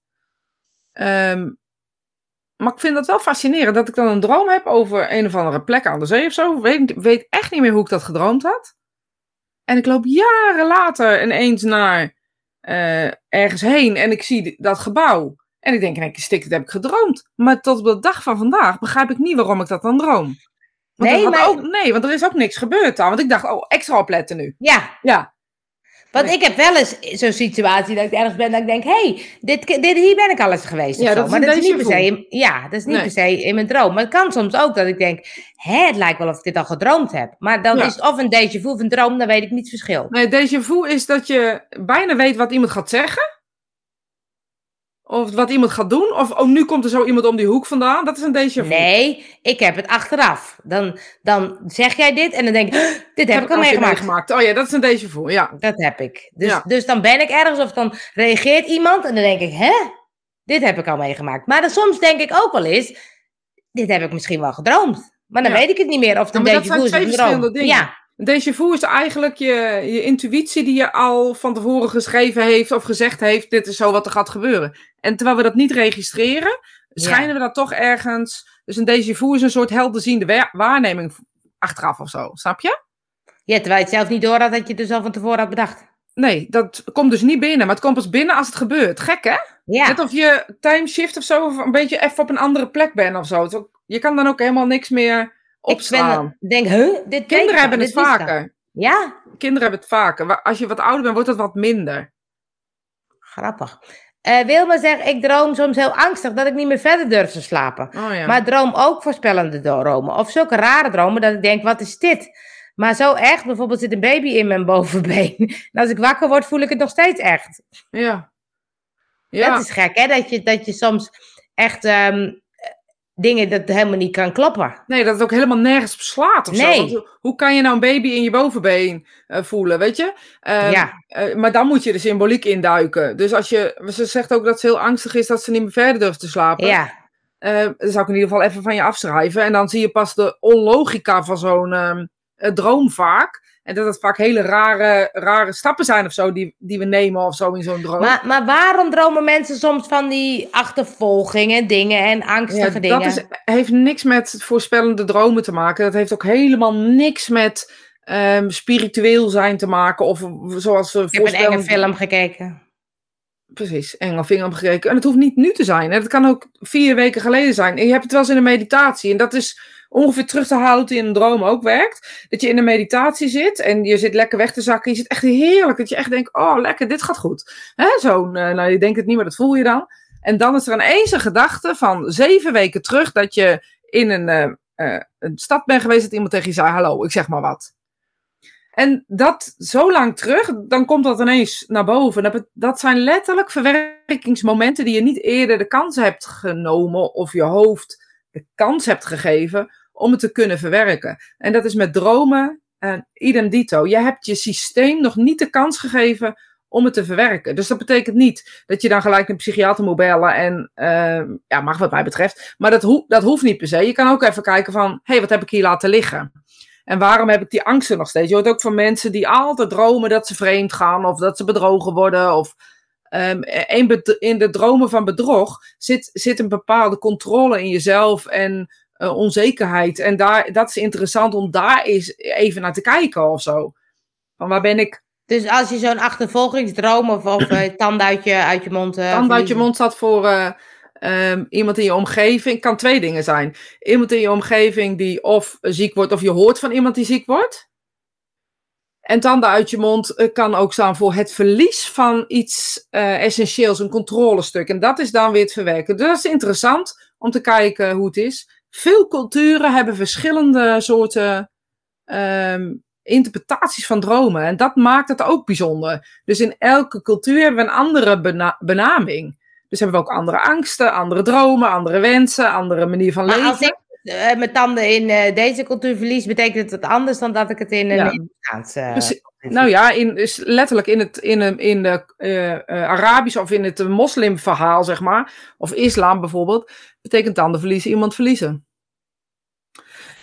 Ehm, maar ik vind dat wel fascinerend dat ik dan een droom heb over een of andere plek aan de zee of zo. Weet, weet echt niet meer hoe ik dat gedroomd had. En ik loop jaren later ineens naar eh, ergens heen en ik zie dat gebouw. En ik denk, keer, stik, dat heb ik gedroomd. Maar tot op de dag van vandaag begrijp ik niet waarom ik dat dan droom. Want Nee, maar- ook, nee, want er is ook niks gebeurd dan. Want ik dacht, oh, extra opletten nu. Ja, Ja, want Nee. ik heb wel eens zo'n situatie dat ik ergens ben dat ik denk, hé, hey, dit, dit, hier ben ik al eens geweest. Ja, dat is maar dat is niet per se, in- ja, dat is niet Nee. per se in mijn droom. Maar het kan soms ook dat ik denk, hè, het lijkt wel of ik dit al gedroomd heb. Maar dan Ja. is het of een déjà vu of een droom, dan weet ik niet het verschil. nee, déjà vu is dat je bijna weet wat iemand gaat zeggen. Of wat iemand gaat doen. Of oh, nu komt er zo iemand om die hoek vandaan. Dat is een déjà vu. Nee, ik heb het achteraf. Dan, dan zeg jij dit en dan denk ik, "Huh, dit heb, ik al meegemaakt. Oh ja, dat is een déjà vu, ja. Dat heb ik. Dus, Ja. dus dan ben ik ergens of dan reageert iemand en dan denk ik, hè? Dit heb ik al meegemaakt. Maar dan soms denk ik ook wel eens, dit heb ik misschien wel gedroomd. Maar dan Ja. weet ik het niet meer of het een déjà vu is of twee een droom. Ja, déjà vu is eigenlijk je, je intuïtie die je al van tevoren geschreven heeft of gezegd heeft, dit is zo wat er gaat gebeuren. En terwijl we dat niet registreren, schijnen we dat toch ergens... Dus een déjà vu is een soort helderziende wa- waarneming achteraf of zo, snap je? ja, terwijl je het zelf niet door had dat je het dus al van tevoren had bedacht. Nee, dat komt dus niet binnen, maar het komt pas binnen als het gebeurt. Gek hè? Ja, Net of je timeshift of zo, of een beetje even op een andere plek bent of zo. Je kan dan ook helemaal niks meer ik opslaan. ben, denk, huh? Dit ik Kinderen hebben het dit ik vaker. Ja, Kinderen hebben het vaker. Als je wat ouder bent, wordt het wat minder. grappig. Eh Wilma zegt, ik droom soms heel angstig dat ik niet meer verder durf te slapen. Oh ja. Maar droom ook voorspellende dromen. Of zulke rare dromen dat ik denk, wat is dit? Maar zo echt, bijvoorbeeld zit een baby in mijn bovenbeen. En als ik wakker word, voel ik het nog steeds echt. Ja. Ja. Dat is gek, hè? Dat je, dat je soms echt ehm, dingen dat helemaal niet kan kloppen. Nee, dat het ook helemaal nergens op slaat of Nee. zo. Want hoe- kan je nou een baby in je bovenbeen eh, voelen, weet je? Ehm, Ja. eh, maar dan moet je de symboliek induiken. Dus als je, ze zegt ook dat ze heel angstig is dat ze niet meer verder durft te slapen. Ja, Eh, dan zou ik in ieder geval even van je afschrijven. En dan zie je pas de onlogica van zo'n eh, droom vaak. En dat het vaak hele rare, rare stappen zijn of zo die, die we nemen of zo in zo'n droom. maar, maar waarom dromen mensen soms van die achtervolgingen, dingen en angstige Ja, dingen? dat is, heeft niks met voorspellende dromen te maken. Dat heeft ook helemaal niks met ehm, spiritueel zijn te maken. Of zoals we Ik heb een enge film gekeken. Precies, Engelvinger heb gekeken. En het hoeft niet nu te zijn. Hè. Het kan ook vier weken geleden zijn. En je hebt het wel eens in een meditatie. En dat is ongeveer terug te halen hoe het in een droom ook werkt. Dat je in een meditatie zit en je zit lekker weg te zakken. Je zit echt heerlijk. Dat je echt denkt, oh lekker, dit gaat goed. Hè, zo'n, eh, nou je denkt het niet, maar dat voel je dan. En dan is er ineens een gedachte van zeven weken terug dat je in een, eh, eh, een stad bent geweest dat iemand tegen je zei, hallo, ik zeg maar wat. En dat zo lang terug, dan komt dat ineens naar boven. Dat, dat zijn letterlijk verwerkingsmomenten die je niet eerder de kans hebt genomen of je hoofd de kans hebt gegeven om het te kunnen verwerken. En dat is met dromen en idem dito. Je hebt je systeem nog niet de kans gegeven om het te verwerken. Dus dat betekent niet dat je dan gelijk een psychiater moet bellen en eh, ja, mag wat mij betreft. Maar dat, dat hoeft niet per se. Je kan ook even kijken van, hé, hey, wat heb ik hier laten liggen? En waarom heb ik die angsten nog steeds? Je hoort ook van mensen die altijd dromen dat ze vreemd gaan of dat ze bedrogen worden. Of ehm, in, de dromen van bedrog zit, zit een bepaalde controle in jezelf en eh, onzekerheid. En daar, dat is interessant om daar eens even naar te kijken of zo. Van waar ben ik? Dus als je zo'n achtervolgingsdroom of, of eh, tand uit je, uit je mond... eh, Tand uit je mond staat voor eh, ehm, iemand in je omgeving. Kan twee dingen zijn. Iemand in je omgeving die of ziek wordt, of je hoort van iemand die ziek wordt. En tanden uit je mond eh, kan ook staan voor het verlies van iets eh, essentieels, een controlestuk. En dat is dan weer het verwerken. Dus dat is interessant om te kijken hoe het is. Veel culturen hebben verschillende soorten ehm, interpretaties van dromen. En dat maakt het ook bijzonder. Dus in elke cultuur hebben we een andere bena- benaming. Dus hebben we ook andere angsten, andere dromen, andere wensen, andere manier van Maar leven. als ik eh, mijn tanden in eh, deze cultuur verlies, betekent het anders dan dat ik het in een Ja. Indiaanse cultuur Nou ja, in, dus letterlijk in het in, een- in de eh eh, Arabische of in het moslimverhaal, zeg maar, of islam bijvoorbeeld, betekent tanden verliezen iemand verliezen.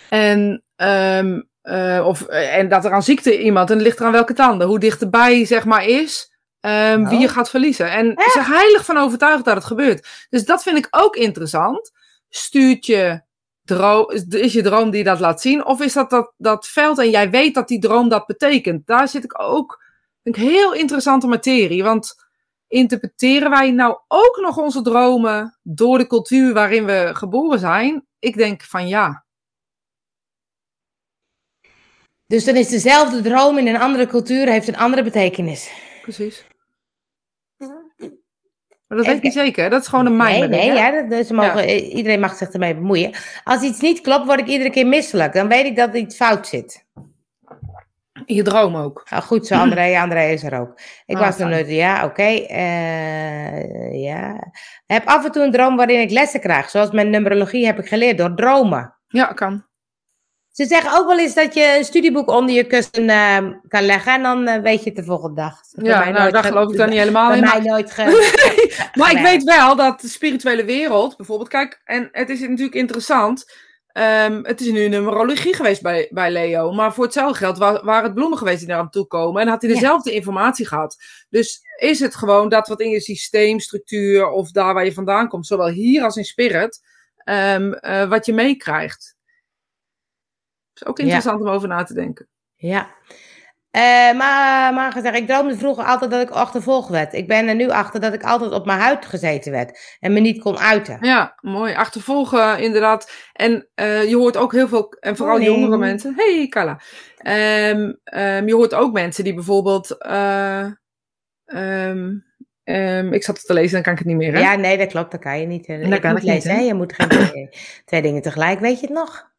En, ehm, eh, of, eh, en dat er aan ziekte iemand, en het ligt eraan welke tanden, hoe dichterbij zeg maar is, ehm, wie Oh. je gaat verliezen. En ze zijn heilig van overtuigd dat het gebeurt. Dus dat vind ik ook interessant. Stuurt je droom, is je droom die dat laat zien? Of is dat, dat dat veld en jij weet dat die droom dat betekent? Daar zit ik ook, vind ik heel interessante materie. Want interpreteren wij nou ook nog onze dromen door de cultuur waarin we geboren zijn? Ik denk van ja. Dus dan is dezelfde droom in een andere cultuur, heeft een andere betekenis. Precies. Maar dat weet ik niet zeker. Dat is gewoon een Nee, mijn nee, ja, dat, dus ze mogen, eh, iedereen mag zich ermee bemoeien. Als iets niet klopt, word ik iedere keer misselijk. Dan weet ik dat er iets fout zit. In je droom ook. Ah, goed zo, André, André is er ook. Ik Ah, was er nooit, ja, oké. eh, ja. Heb af en toe een droom waarin ik lessen krijg. Zoals mijn numerologie heb ik geleerd door dromen. Ja, kan. Ze zeggen ook wel eens dat je een studieboek onder je kussen eh, kan leggen en dan eh, weet je het de volgende dag. Dat Ja, nou, nooit daar ge- geloof ik dan niet helemaal Bij in. mij nooit ge... Maar ik weet wel dat de spirituele wereld, bijvoorbeeld, kijk, en het is natuurlijk interessant. ehm, het is nu een numerologie geweest bij, bij Leo, maar voor hetzelfde geld wa- waren het bloemen geweest die naar hem toe komen en had hij Ja. dezelfde informatie gehad. Dus is het gewoon dat wat in je systeemstructuur of daar waar je vandaan komt, zowel hier als in spirit, ehm, eh, wat je meekrijgt. Is ook Ja. interessant om over na te denken. Ja. Eh, maar, maar gezegd, ik droomde vroeger altijd dat ik achtervolgd werd. Ik ben er nu achter dat ik altijd op mijn huid gezeten werd en me niet kon uiten. Ja, mooi. Achtervolgen, inderdaad. En eh, je hoort ook heel veel, en vooral jongere mensen. Hey, Carla. Ehm, ehm, je hoort ook mensen die bijvoorbeeld. eh, ehm, ik zat het te lezen, dan kan ik het niet meer. Hè? Ja, nee, dat klopt. Dat kan je niet. Dat ik kan moet ik niet, lezen, hè? hè? Je moet geen twee dingen tegelijk. Weet je het nog?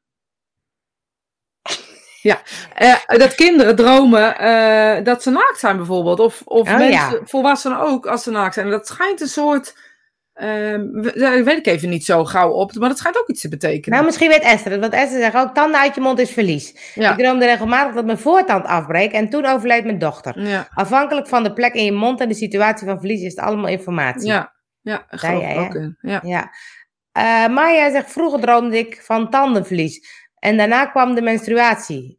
Eh, dat kinderen dromen eh, dat ze naakt zijn, bijvoorbeeld. Of, of Oh, mensen, ja. volwassenen ook, als ze naakt zijn. En dat schijnt een soort. ehm, dat weet ik even niet zo gauw op, maar dat schijnt ook iets te betekenen. Nou, misschien weet Esther het. Want Esther zegt ook, tanden uit je mond is verlies. ja. Ik droomde regelmatig dat mijn voortand afbreekt en toen overleed mijn dochter. ja, Afhankelijk van de plek in je mond en de situatie van verlies is het allemaal informatie. ja, ja, geloof jij, ook in. Ja. Ja. Eh, Maya zegt, vroeger droomde ik van tandenverlies. En daarna kwam de menstruatie.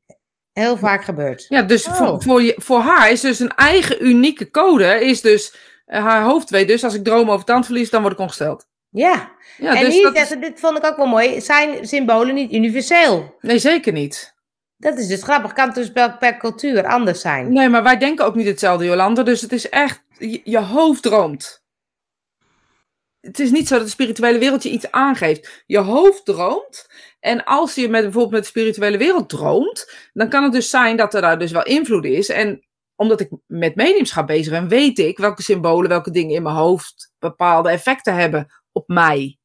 Heel vaak gebeurd. Ja, dus Oh. voor, voor, je, voor haar is dus een eigen unieke code. Is dus, eh, haar hoofd weet dus, als ik droom over tandverlies, dan word ik ongesteld. Ja. Ja, en dus hier dat zegt is, ze, dit vond ik ook wel mooi, zijn symbolen niet universeel? nee, zeker niet. Dat is dus grappig. Kan dus per, per cultuur anders zijn. Nee, maar wij denken ook niet hetzelfde, Jolanda. Dus het is echt, je, je hoofd droomt. Het is niet zo dat de spirituele wereld je iets aangeeft. Je hoofd droomt. En als je met, bijvoorbeeld met de spirituele wereld droomt, dan kan het dus zijn dat er daar dus wel invloed is. En omdat ik met mediumschap bezig ben, weet ik welke symbolen, welke dingen in mijn hoofd bepaalde effecten hebben op mij.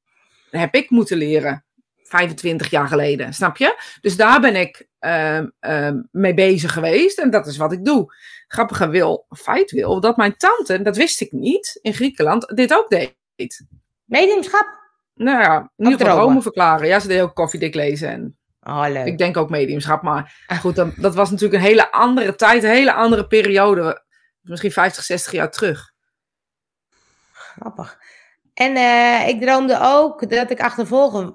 Heb ik moeten leren. 25 jaar geleden, snap je? Dus daar ben ik ehm, ehm, mee bezig geweest en dat is wat ik doe. Grappige wil, feit wil, dat mijn tante, dat wist ik niet, in Griekenland, dit ook deed. Mediumschap? Nou ja, ieder geval dromen. verklaren. Ja, ze deed ook koffiedik lezen en Oh, ik denk ook mediumschap. Maar goed, dan, dat was natuurlijk een hele andere tijd, een hele andere periode. Misschien 50, 60 jaar terug. Grappig. En eh, ik droomde ook dat ik achtervolgen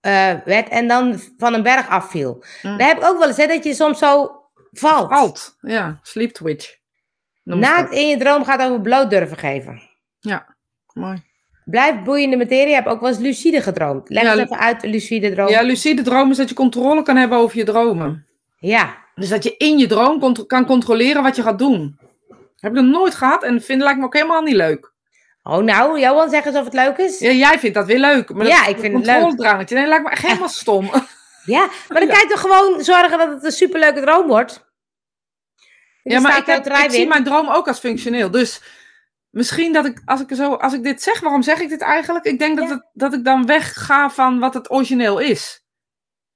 eh, werd en dan van een berg afviel. Mm. Daar heb ik ook wel eens, hè, dat je soms zo valt. Alt, ja, sleep twitch. Naakt in je droom gaat over bloot durven geven. Ja, mooi. Blijf boeiende materie. Je hebt ook wel eens lucide gedroomd. Leg Ja, eens even uit, lucide droom. Ja, lucide dromen is dat je controle kan hebben over je dromen. Ja. Dus dat je in je droom kan controleren wat je gaat doen. Heb ik nog nooit gehad en vind lijkt me ook helemaal niet leuk. Oh, nou, Johan, zeg eens of het leuk is. Ja, jij vindt dat weer leuk. Maar Ja, dat- ik vind het leuk. controledrangetje, Nee, lijkt me echt helemaal stom. Ja, maar dan kan je toch gewoon zorgen dat het een superleuke droom wordt? Ja, maar ik, heb, ik zie mijn droom ook als functioneel. Dus misschien dat ik, als ik, zo, als ik dit zeg, waarom zeg ik dit eigenlijk? Ik denk dat, Ja. het, dat ik dan wegga van wat het origineel is.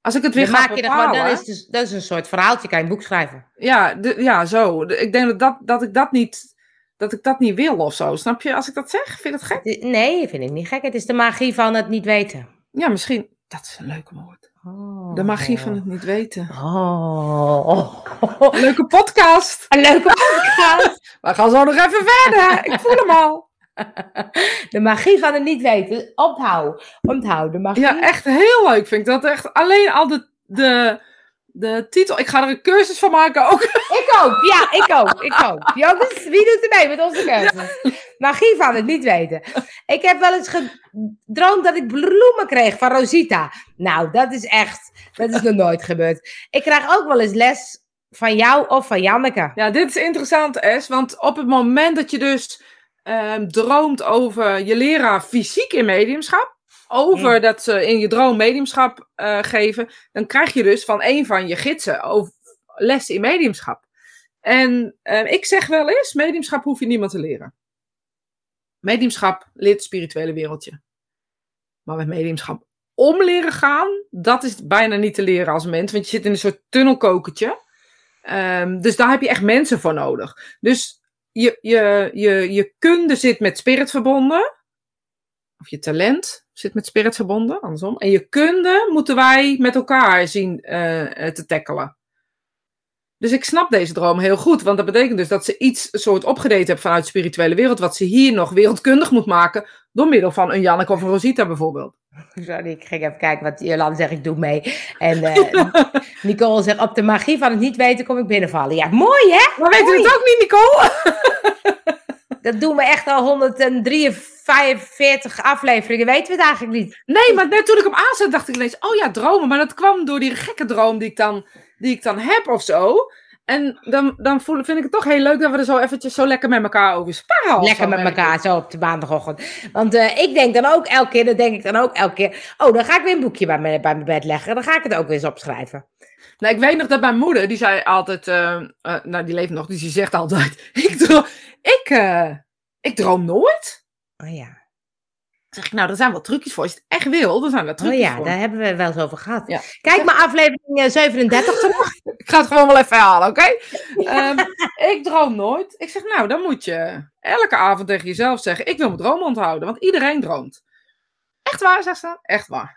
Als ik het weer Dan ga maak je gewoon, bepalen. dat, is dus, dat is een soort verhaaltje, kan je een boek schrijven. Ja, de- ja, zo. Ik denk dat, dat, dat ik dat niet dat ik dat niet wil of zo. Snap je als ik dat zeg? Vind je dat gek? Nee, vind ik niet gek. Het is de magie van het niet weten. Ja, misschien. Dat is een leuk woord. De magie van het niet weten. Oh. Leuke podcast. Een leuke podcast. We gaan zo nog even verder. Ik voel hem al. De magie van het niet weten. Onthoud. Onthoud. De magie. Ja, echt heel leuk vind ik dat. Echt alleen al de, de, de titel. Ik ga er een cursus van maken ook. Ik ook. Ja, ik ook. Ik ook. Jonas, wie doet er mee met onze cursus? Magie van het niet weten. Ik heb wel eens gedroomd dat ik bloemen kreeg van Rosita. Nou, dat is echt, dat is nog nooit gebeurd. Ik krijg ook wel eens les van jou of van Janneke. Ja, dit is interessant, Es. Want op het moment dat je dus ehm, droomt over je leraar fysiek in mediumschap, over Mm. dat ze in je droom mediumschap eh, geven, dan krijg je dus van een van je gidsen over les in mediumschap. En eh, ik zeg wel eens, mediumschap hoef je niemand te leren. Mediumschap leert het spirituele wereldje. Maar met mediumschap om leren gaan, dat is bijna niet te leren als mens, want je zit in een soort tunnelkokertje. Ehm, dus daar heb je echt mensen voor nodig. Dus je, je, je, je kunde zit met spirit verbonden. Of je talent zit met spirit verbonden, andersom. En je kunde moeten wij met elkaar zien eh, te tackelen. Dus ik snap deze droom heel goed. Want dat betekent dus dat ze iets soort opgedate hebben vanuit de spirituele wereld. Wat ze hier nog wereldkundig moet maken. Door middel van een Janneke of een Rosita bijvoorbeeld. Sorry, ik ging even kijken wat Jolande zegt. Ik doe mee. En eh, Nicole zegt, op de magie van het niet weten kom ik binnenvallen. Ja, mooi hè? Maar je Mooi. het ook niet, Nicole? Dat doen we echt al 143 afleveringen. Weten we het eigenlijk niet? Nee, maar net toen ik hem aanzet, dacht ik ineens, oh ja, dromen. Maar dat kwam door die gekke droom die ik dan, die ik dan heb of zo. En dan, dan voel, vind ik het toch heel leuk dat we er zo eventjes zo lekker met elkaar over sparren. of Lekker met ik. elkaar zo op de maandagochtend. Want eh, ik denk dan ook elke keer, dan denk ik dan ook elke keer. Oh, dan ga ik weer een boekje bij mijn, bij mijn bed leggen. Dan ga ik het ook weer eens opschrijven. Nou, ik weet nog dat mijn moeder, die zei altijd, eh, eh, nou die leeft nog, dus die zegt altijd, ik, droom, ik, ik droom nooit. Oh ja. Zeg ik, nou, er zijn wel trucjes voor. Als je het echt wil, dan zijn er Oh trucjes ja, voor. daar hebben we wel eens over gehad. Ja. Kijk maar aflevering eh, 37 terug. Ik ga het gewoon wel even halen, oké? Ehm, ik droom nooit. Ik zeg, nou, dan moet je elke avond tegen jezelf zeggen: Ik wil mijn droom onthouden, want iedereen droomt. Echt waar, zegt ze? Echt waar.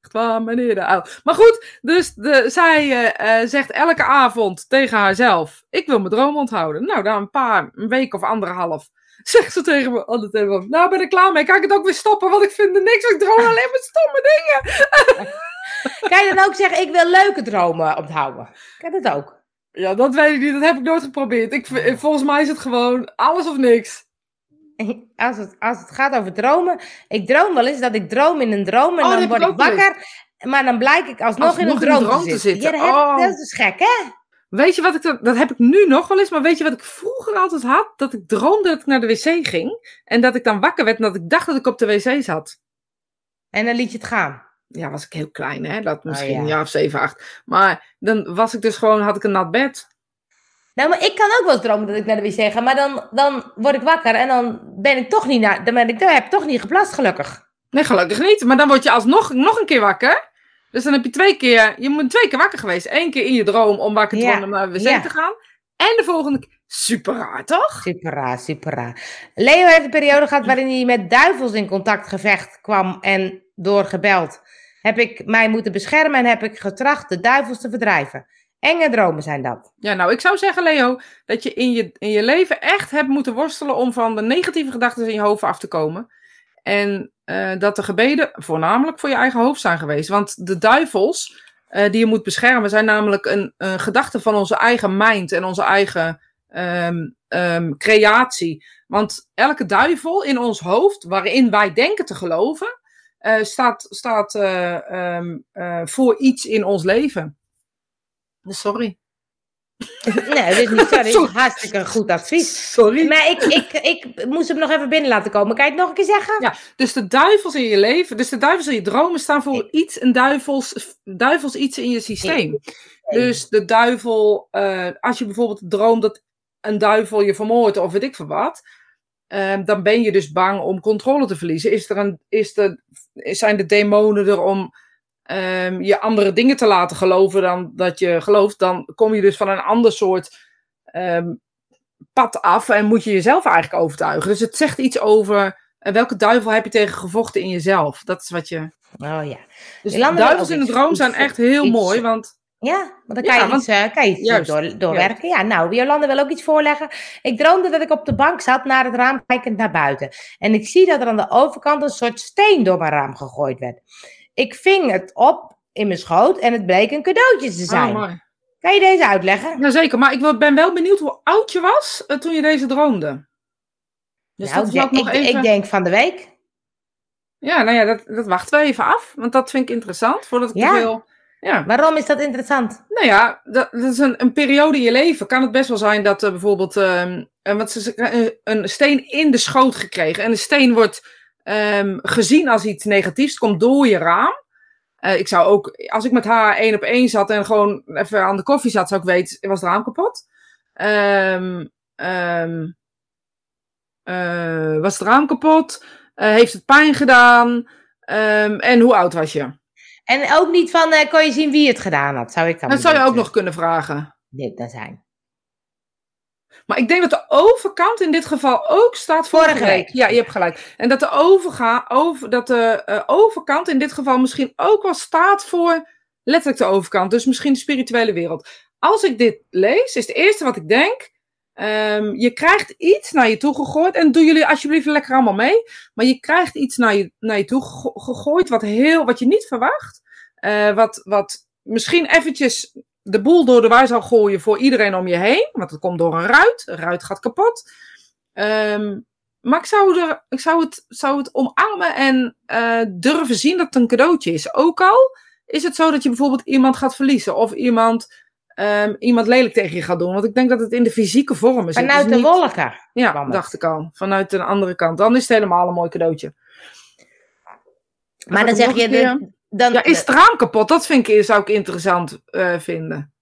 Echt waar, meneer de oude. Maar goed, dus de, zij eh, eh, zegt elke avond tegen haarzelf: Ik wil mijn droom onthouden. Nou, dan een paar, een week of anderhalf. Zegt ze tegen me aan de telefoon: Nou, ben ik klaar mee. Kan ik het ook weer stoppen? Want ik vind er niks. Ik droom alleen maar stomme dingen. Kan je dan ook zeggen, ik wil leuke dromen onthouden? Kan dat ook? Ja, dat weet ik niet. Dat heb ik nooit geprobeerd. Ik, v- volgens mij is het gewoon alles of niks. Als het, als het gaat over dromen. Ik droom wel eens dat ik droom in een droom en Oh, dan word ik wakker. Maar dan blijk ik alsnog, Alsnog in een in droom, droom te te zitten. zitten. Ja, dat, heb- Oh. dat is dus gek, hè? Weet je wat ik, dat, dat heb ik nu nog wel eens, maar weet je wat ik vroeger altijd had? Dat ik droomde dat ik naar de wc ging. En dat ik dan wakker werd en dat ik dacht dat ik op de wc zat. En dan liet je het gaan. Ja, was ik heel klein, hè? Dat misschien Oh, ja. of zeven, acht. Maar dan was ik dus gewoon, had ik een nat bed. Nou, maar ik kan ook wel eens dromen dat ik naar de wc ga. Maar dan, dan word ik wakker en dan ben ik toch niet naar... Dan ben ik, dan heb ik toch niet geplast, gelukkig. Nee, gelukkig niet. Maar dan word je alsnog nog een keer wakker. Dus dan heb je twee keer, je moet twee keer wakker geweest. Eén keer in je droom om wakker te worden om naar de wc te gaan. En de volgende keer, super raar toch? Super raar, super raar. Leo heeft een periode gehad waarin hij met duivels in contact gevecht kwam en doorgebeld. Heb ik mij moeten beschermen en heb ik getracht de duivels te verdrijven. Enge dromen zijn dat. Ja, nou, ik zou zeggen, Leo, dat je in je, in je leven echt hebt moeten worstelen om van de negatieve gedachten in je hoofd af te komen. En eh, dat de gebeden voornamelijk voor je eigen hoofd zijn geweest. Want de duivels eh, die je moet beschermen zijn namelijk een, gedachte van onze eigen mind en onze eigen ehm, ehm, creatie. Want elke duivel in ons hoofd, waarin wij denken te geloven, eh, staat, staat eh, ehm, eh, voor iets in ons leven. Sorry. Nee, dat is niet zo. Dat is Sorry. hartstikke goed advies. Sorry. Maar ik, ik, ik moest hem nog even binnen laten komen. Kan je het nog een keer zeggen? Ja, dus de duivels in je leven, dus de duivels in je dromen staan voor iets, een duivels, duivels iets in je systeem. Dus de duivel, eh, als je bijvoorbeeld droomt dat een duivel je vermoordt of weet ik veel wat, eh, dan ben je dus bang om controle te verliezen. Is er een, is de, zijn de demonen er om ehm, je andere dingen te laten geloven dan dat je gelooft, dan kom je dus van een ander soort ehm, pad af en moet je jezelf eigenlijk overtuigen. Dus het zegt iets over eh, welke duivel heb je tegen gevochten in jezelf. Dat is wat je. Oh ja. Dus duivels in de droom zijn echt heel iets- mooi, want Ja, want dan Ja, kan je want- iets, eh, kan je iets juist, door, doorwerken. Ja, nou, Jolanda wil ook iets voorleggen. Ik droomde dat ik op de bank zat naar het raam kijkend naar buiten. En ik zie dat er aan de overkant een soort steen door mijn raam gegooid werd. Ik ving het op in mijn schoot en het bleek een cadeautje te zijn. Oh, kan je deze uitleggen? Jazeker, maar ik wil- ben wel benieuwd hoe oud je was eh, toen je deze droomde. Dus nou, dat ik, nog ik, even... ik denk van de week. Ja, nou ja, dat, dat wachten we even af. Want dat vind ik interessant. Voordat ik Ja. veel... Ja, Waarom is dat interessant? nou ja, dat, dat is een, een periode in je leven. Kan het best wel zijn dat er bijvoorbeeld wat ze, een steen in de schoot gekregen. En de steen wordt ehm, gezien als iets negatiefs. Het komt door je raam. Eh, ik zou ook, als ik met haar één op één zat en gewoon even aan de koffie zat, zou ik weten, was het raam kapot. Ehm, ehm, eh, was het raam kapot? Eh, heeft het pijn gedaan? En hoe oud was je? En ook niet van, kon je zien wie het gedaan had? Zou ik dan Dat zou je ook nog kunnen vragen. dit dan zijn. Maar ik denk dat de overkant in dit geval ook staat vorige, Vorige week. week. Ja, je hebt gelijk. En dat de, overga, over, dat de eh, overkant in dit geval misschien ook wel staat voor letterlijk de overkant. Dus misschien de spirituele wereld. Als ik dit lees, is het eerste wat ik denk. ehm, je krijgt iets naar je toe gegooid. En doe jullie alsjeblieft lekker allemaal mee. Maar je krijgt iets naar je, naar je toe gego- gegooid wat, heel, wat je niet verwacht. Eh, wat, wat misschien eventjes de boel door de war gooien voor iedereen om je heen. Want het komt door een ruit. Een ruit gaat kapot. Ehm, maar ik zou, er, ik zou, het, zou het omarmen en eh, durven zien dat het een cadeautje is. Ook al is het zo dat je bijvoorbeeld iemand gaat verliezen. Of iemand, ehm, iemand lelijk tegen je gaat doen. Want ik denk dat het in de fysieke vorm is. Vanuit is de niet- wolken. Ja, dacht ik al. Vanuit een andere kant. Dan is het helemaal een mooi cadeautje. Maar dan zeg je, de, dan, Ja, is het raam kapot? Dat vind ik, zou ik interessant eh, vinden.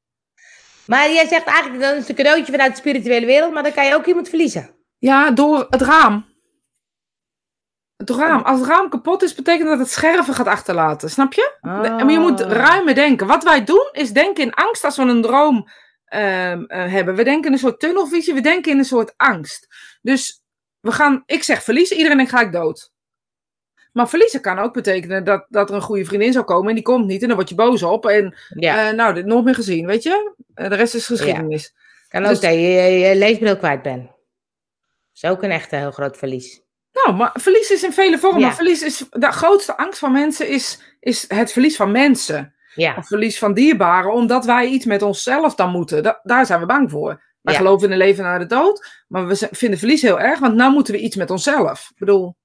maar jij zegt eigenlijk, dan is het een cadeautje vanuit de spirituele wereld, maar dan kan je ook iemand verliezen. Ja, door het raam. Het raam. Als het raam kapot is, betekent dat het scherven gaat achterlaten. Snap je? Maar je moet Ah. ruimer denken. Wat wij doen, is denken in angst als we een droom ehm, eh, hebben. We denken in een soort tunnelvisie. We denken in een soort angst. Dus we gaan, ik zeg verliezen. Iedereen denkt gelijk dood. Maar verliezen kan ook betekenen dat, dat er een goede vriendin zou komen en die komt niet. En dan word je boos op. En Ja, eh, nou, dit nooit meer gezien, weet je? Eh, de rest is geschiedenis. kan ook dus- dat je je, leesbril kwijt bent. Dat is ook een echt heel groot verlies. Nou, maar verlies is in vele vormen. Ja. Maar verlies is, de grootste angst van mensen is, is het verlies van mensen. Ja, Of verlies van dierbaren, omdat wij iets met onszelf dan moeten. Da- daar zijn we bang voor. Wij Ja. geloven in een leven na de dood, maar we vinden verlies heel erg, want nou moeten we iets met onszelf. Ik bedoel,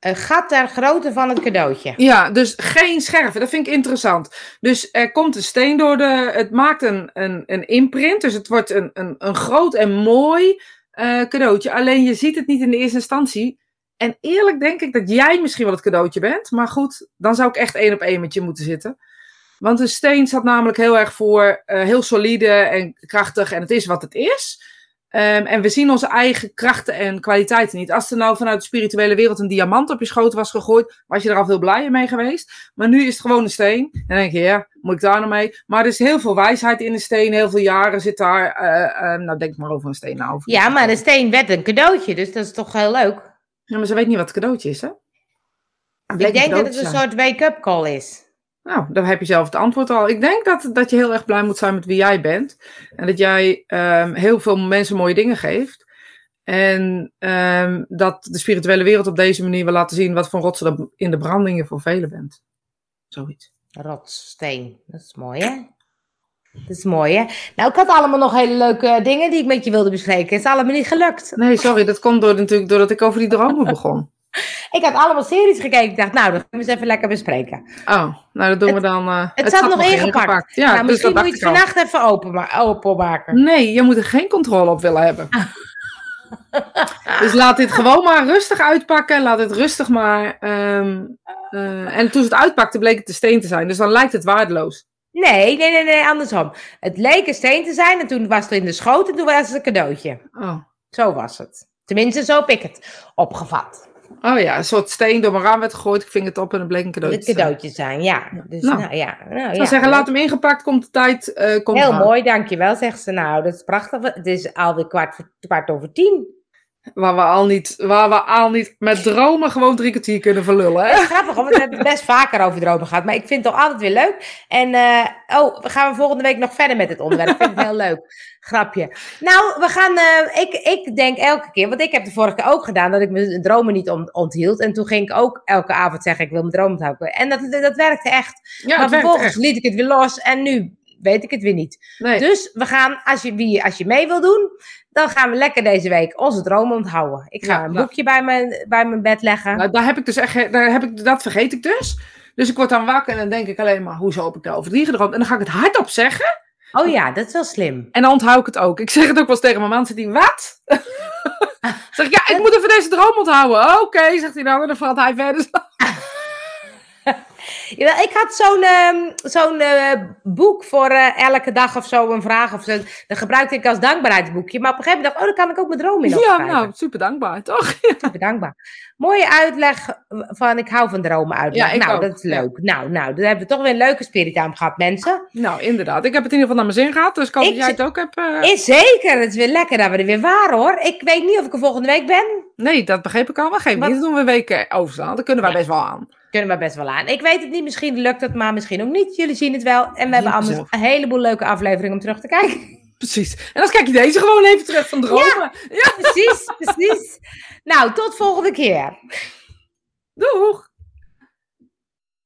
een gat ter grootte van het cadeautje. ja, dus geen scherven, dat vind ik interessant. Dus er komt een steen door de, het maakt een, een, een imprint, dus het wordt een, een, een groot en mooi eh, cadeautje. Alleen je ziet het niet in de eerste instantie. En eerlijk denk ik dat jij misschien wel het cadeautje bent. Maar goed, dan zou ik echt één op één met je moeten zitten. Want een steen staat namelijk heel erg voor eh, heel solide en krachtig. En het is wat het is. Ehm, en we zien onze eigen krachten en kwaliteiten niet. Als er nou vanuit de spirituele wereld een diamant op je schoot was gegooid, was je er al veel blijer mee geweest. Maar nu is het gewoon een steen. En dan denk je, ja, moet ik daar nou mee? Maar er is heel veel wijsheid in een steen. Heel veel jaren zit daar. eh, eh, nou, denk maar over een steen. Nou, over Ja, maar de steen werd een cadeautje, dus dat is toch heel leuk. Ja, maar ze weet niet wat het cadeautje is, hè? Ik denk dat het een soort wake-up call is. Nou, dan heb je zelf het antwoord al. Ik denk dat, dat je heel erg blij moet zijn met wie jij bent. En dat jij ehm, heel veel mensen mooie dingen geeft. En ehm, dat de spirituele wereld op deze manier wil laten zien wat voor rotsen er in de branding je voor velen bent. Zoiets. Rotsteen, dat is mooi hè? Dat is mooi hè? Nou, ik had allemaal nog hele leuke dingen die ik met je wilde bespreken. Het is allemaal niet gelukt. Nee, sorry, dat komt door, natuurlijk doordat ik over die dromen begon. Ik had allemaal series gekeken. Ik dacht, nou, dat gaan we eens even lekker bespreken. Oh, nou dat doen we dan. eh, Het, zat nog ingepakt. Ja, nou, dus misschien moet je het ik al. vannacht even openma openmaken. Nee, je moet er geen controle op willen hebben. dus laat dit gewoon maar rustig uitpakken. Laat het rustig maar. ehm, eh, en toen ze het uitpakte, bleek het de steen te zijn. Dus dan lijkt het waardeloos. Nee, nee, nee, nee, andersom. Het leek een steen te zijn en toen was het in de schoot en toen was het een cadeautje. Oh. Zo was het. Tenminste, zo heb ik het opgevat. Oh ja, een soort steen door mijn raam werd gegooid. Ik ving het op en het bleek een cadeautje. Zijn. cadeautje zijn, ja. Dus Nou. nou, ja. Nou, Ik ja. zou zeggen, laat hem ingepakt, komt de tijd. eh komt Heel eraan. mooi, dankjewel, zegt ze. Nou, dat is prachtig. Het is alweer kwart, kwart over tien. Waar we, al niet, waar we al niet met dromen gewoon drie kwartier kunnen verlullen. Hè? Het is grappig, want we hebben het best vaker over dromen gehad. Maar ik vind het toch altijd weer leuk. En, eh, oh, we gaan volgende week nog verder met het onderwerp. Ik vind het heel leuk. Grapje. Nou, we gaan, eh, ik, ik denk elke keer, want ik heb de vorige keer ook gedaan, dat ik mijn dromen niet ont- onthield. En toen ging ik ook elke avond zeggen, ik wil mijn droom onthouden. En dat, dat, dat werkte echt. Ja, maar vervolgens echt. liet ik het weer los en nu weet ik het weer niet. Nee. Dus we gaan, als je, wie, als je mee wil doen, dan gaan we lekker deze week onze dromen onthouden. Ik ga Ja, een nou. boekje bij mijn, bij mijn bed leggen. Nou, daar heb ik dus echt, daar heb ik, dat vergeet ik dus. Dus ik word dan wakker en dan denk ik alleen maar, hoezo heb ik daar over die gedroomd? En dan ga ik het hardop zeggen Oh ja, dat is wel slim. en dan onthoud ik het ook. Ik zeg het ook wel eens tegen mijn man, zegt hij, wat? zeg ik, ja, ik moet even deze droom onthouden. Oké, zegt hij dan, en dan valt hij verder. Ja, ik had zo'n ehm, zo'n eh, boek voor eh, elke dag of zo, een vraag of zo. Dat gebruikte ik als dankbaarheidsboekje. Maar op een gegeven moment dacht ik, oh, dan kan ik ook mijn droom in Ja, opschrijven. nou, super dankbaar, toch? Super dankbaar. Mooie uitleg van, ik hou van dromen uitleg. Ja, ik nou, ook, dat is ja. leuk. Nou, nou, dan hebben we toch weer een leuke spirit aan gehad, mensen. Nou, inderdaad. Ik heb het in ieder geval naar mijn zin gehad, dus ik hoop Ik dat jij het ook hebt. eh, Is zeker, het is weer lekker dat we er weer waren, hoor. Ik weet niet of ik er volgende week ben. Nee, dat begreep ik al. Geen Wat- niet, doen we een week eh, overslaan. Dat kunnen wij Ja. best wel aan. Kunnen we best wel aan. Ik weet het niet, misschien lukt het, maar misschien ook niet. Jullie zien het wel. En we hebben Ja, anders een heleboel leuke afleveringen om terug te kijken. Precies. En dan kijk je deze gewoon even terug van dromen. Precies, precies. Nou, tot volgende keer. Doeg!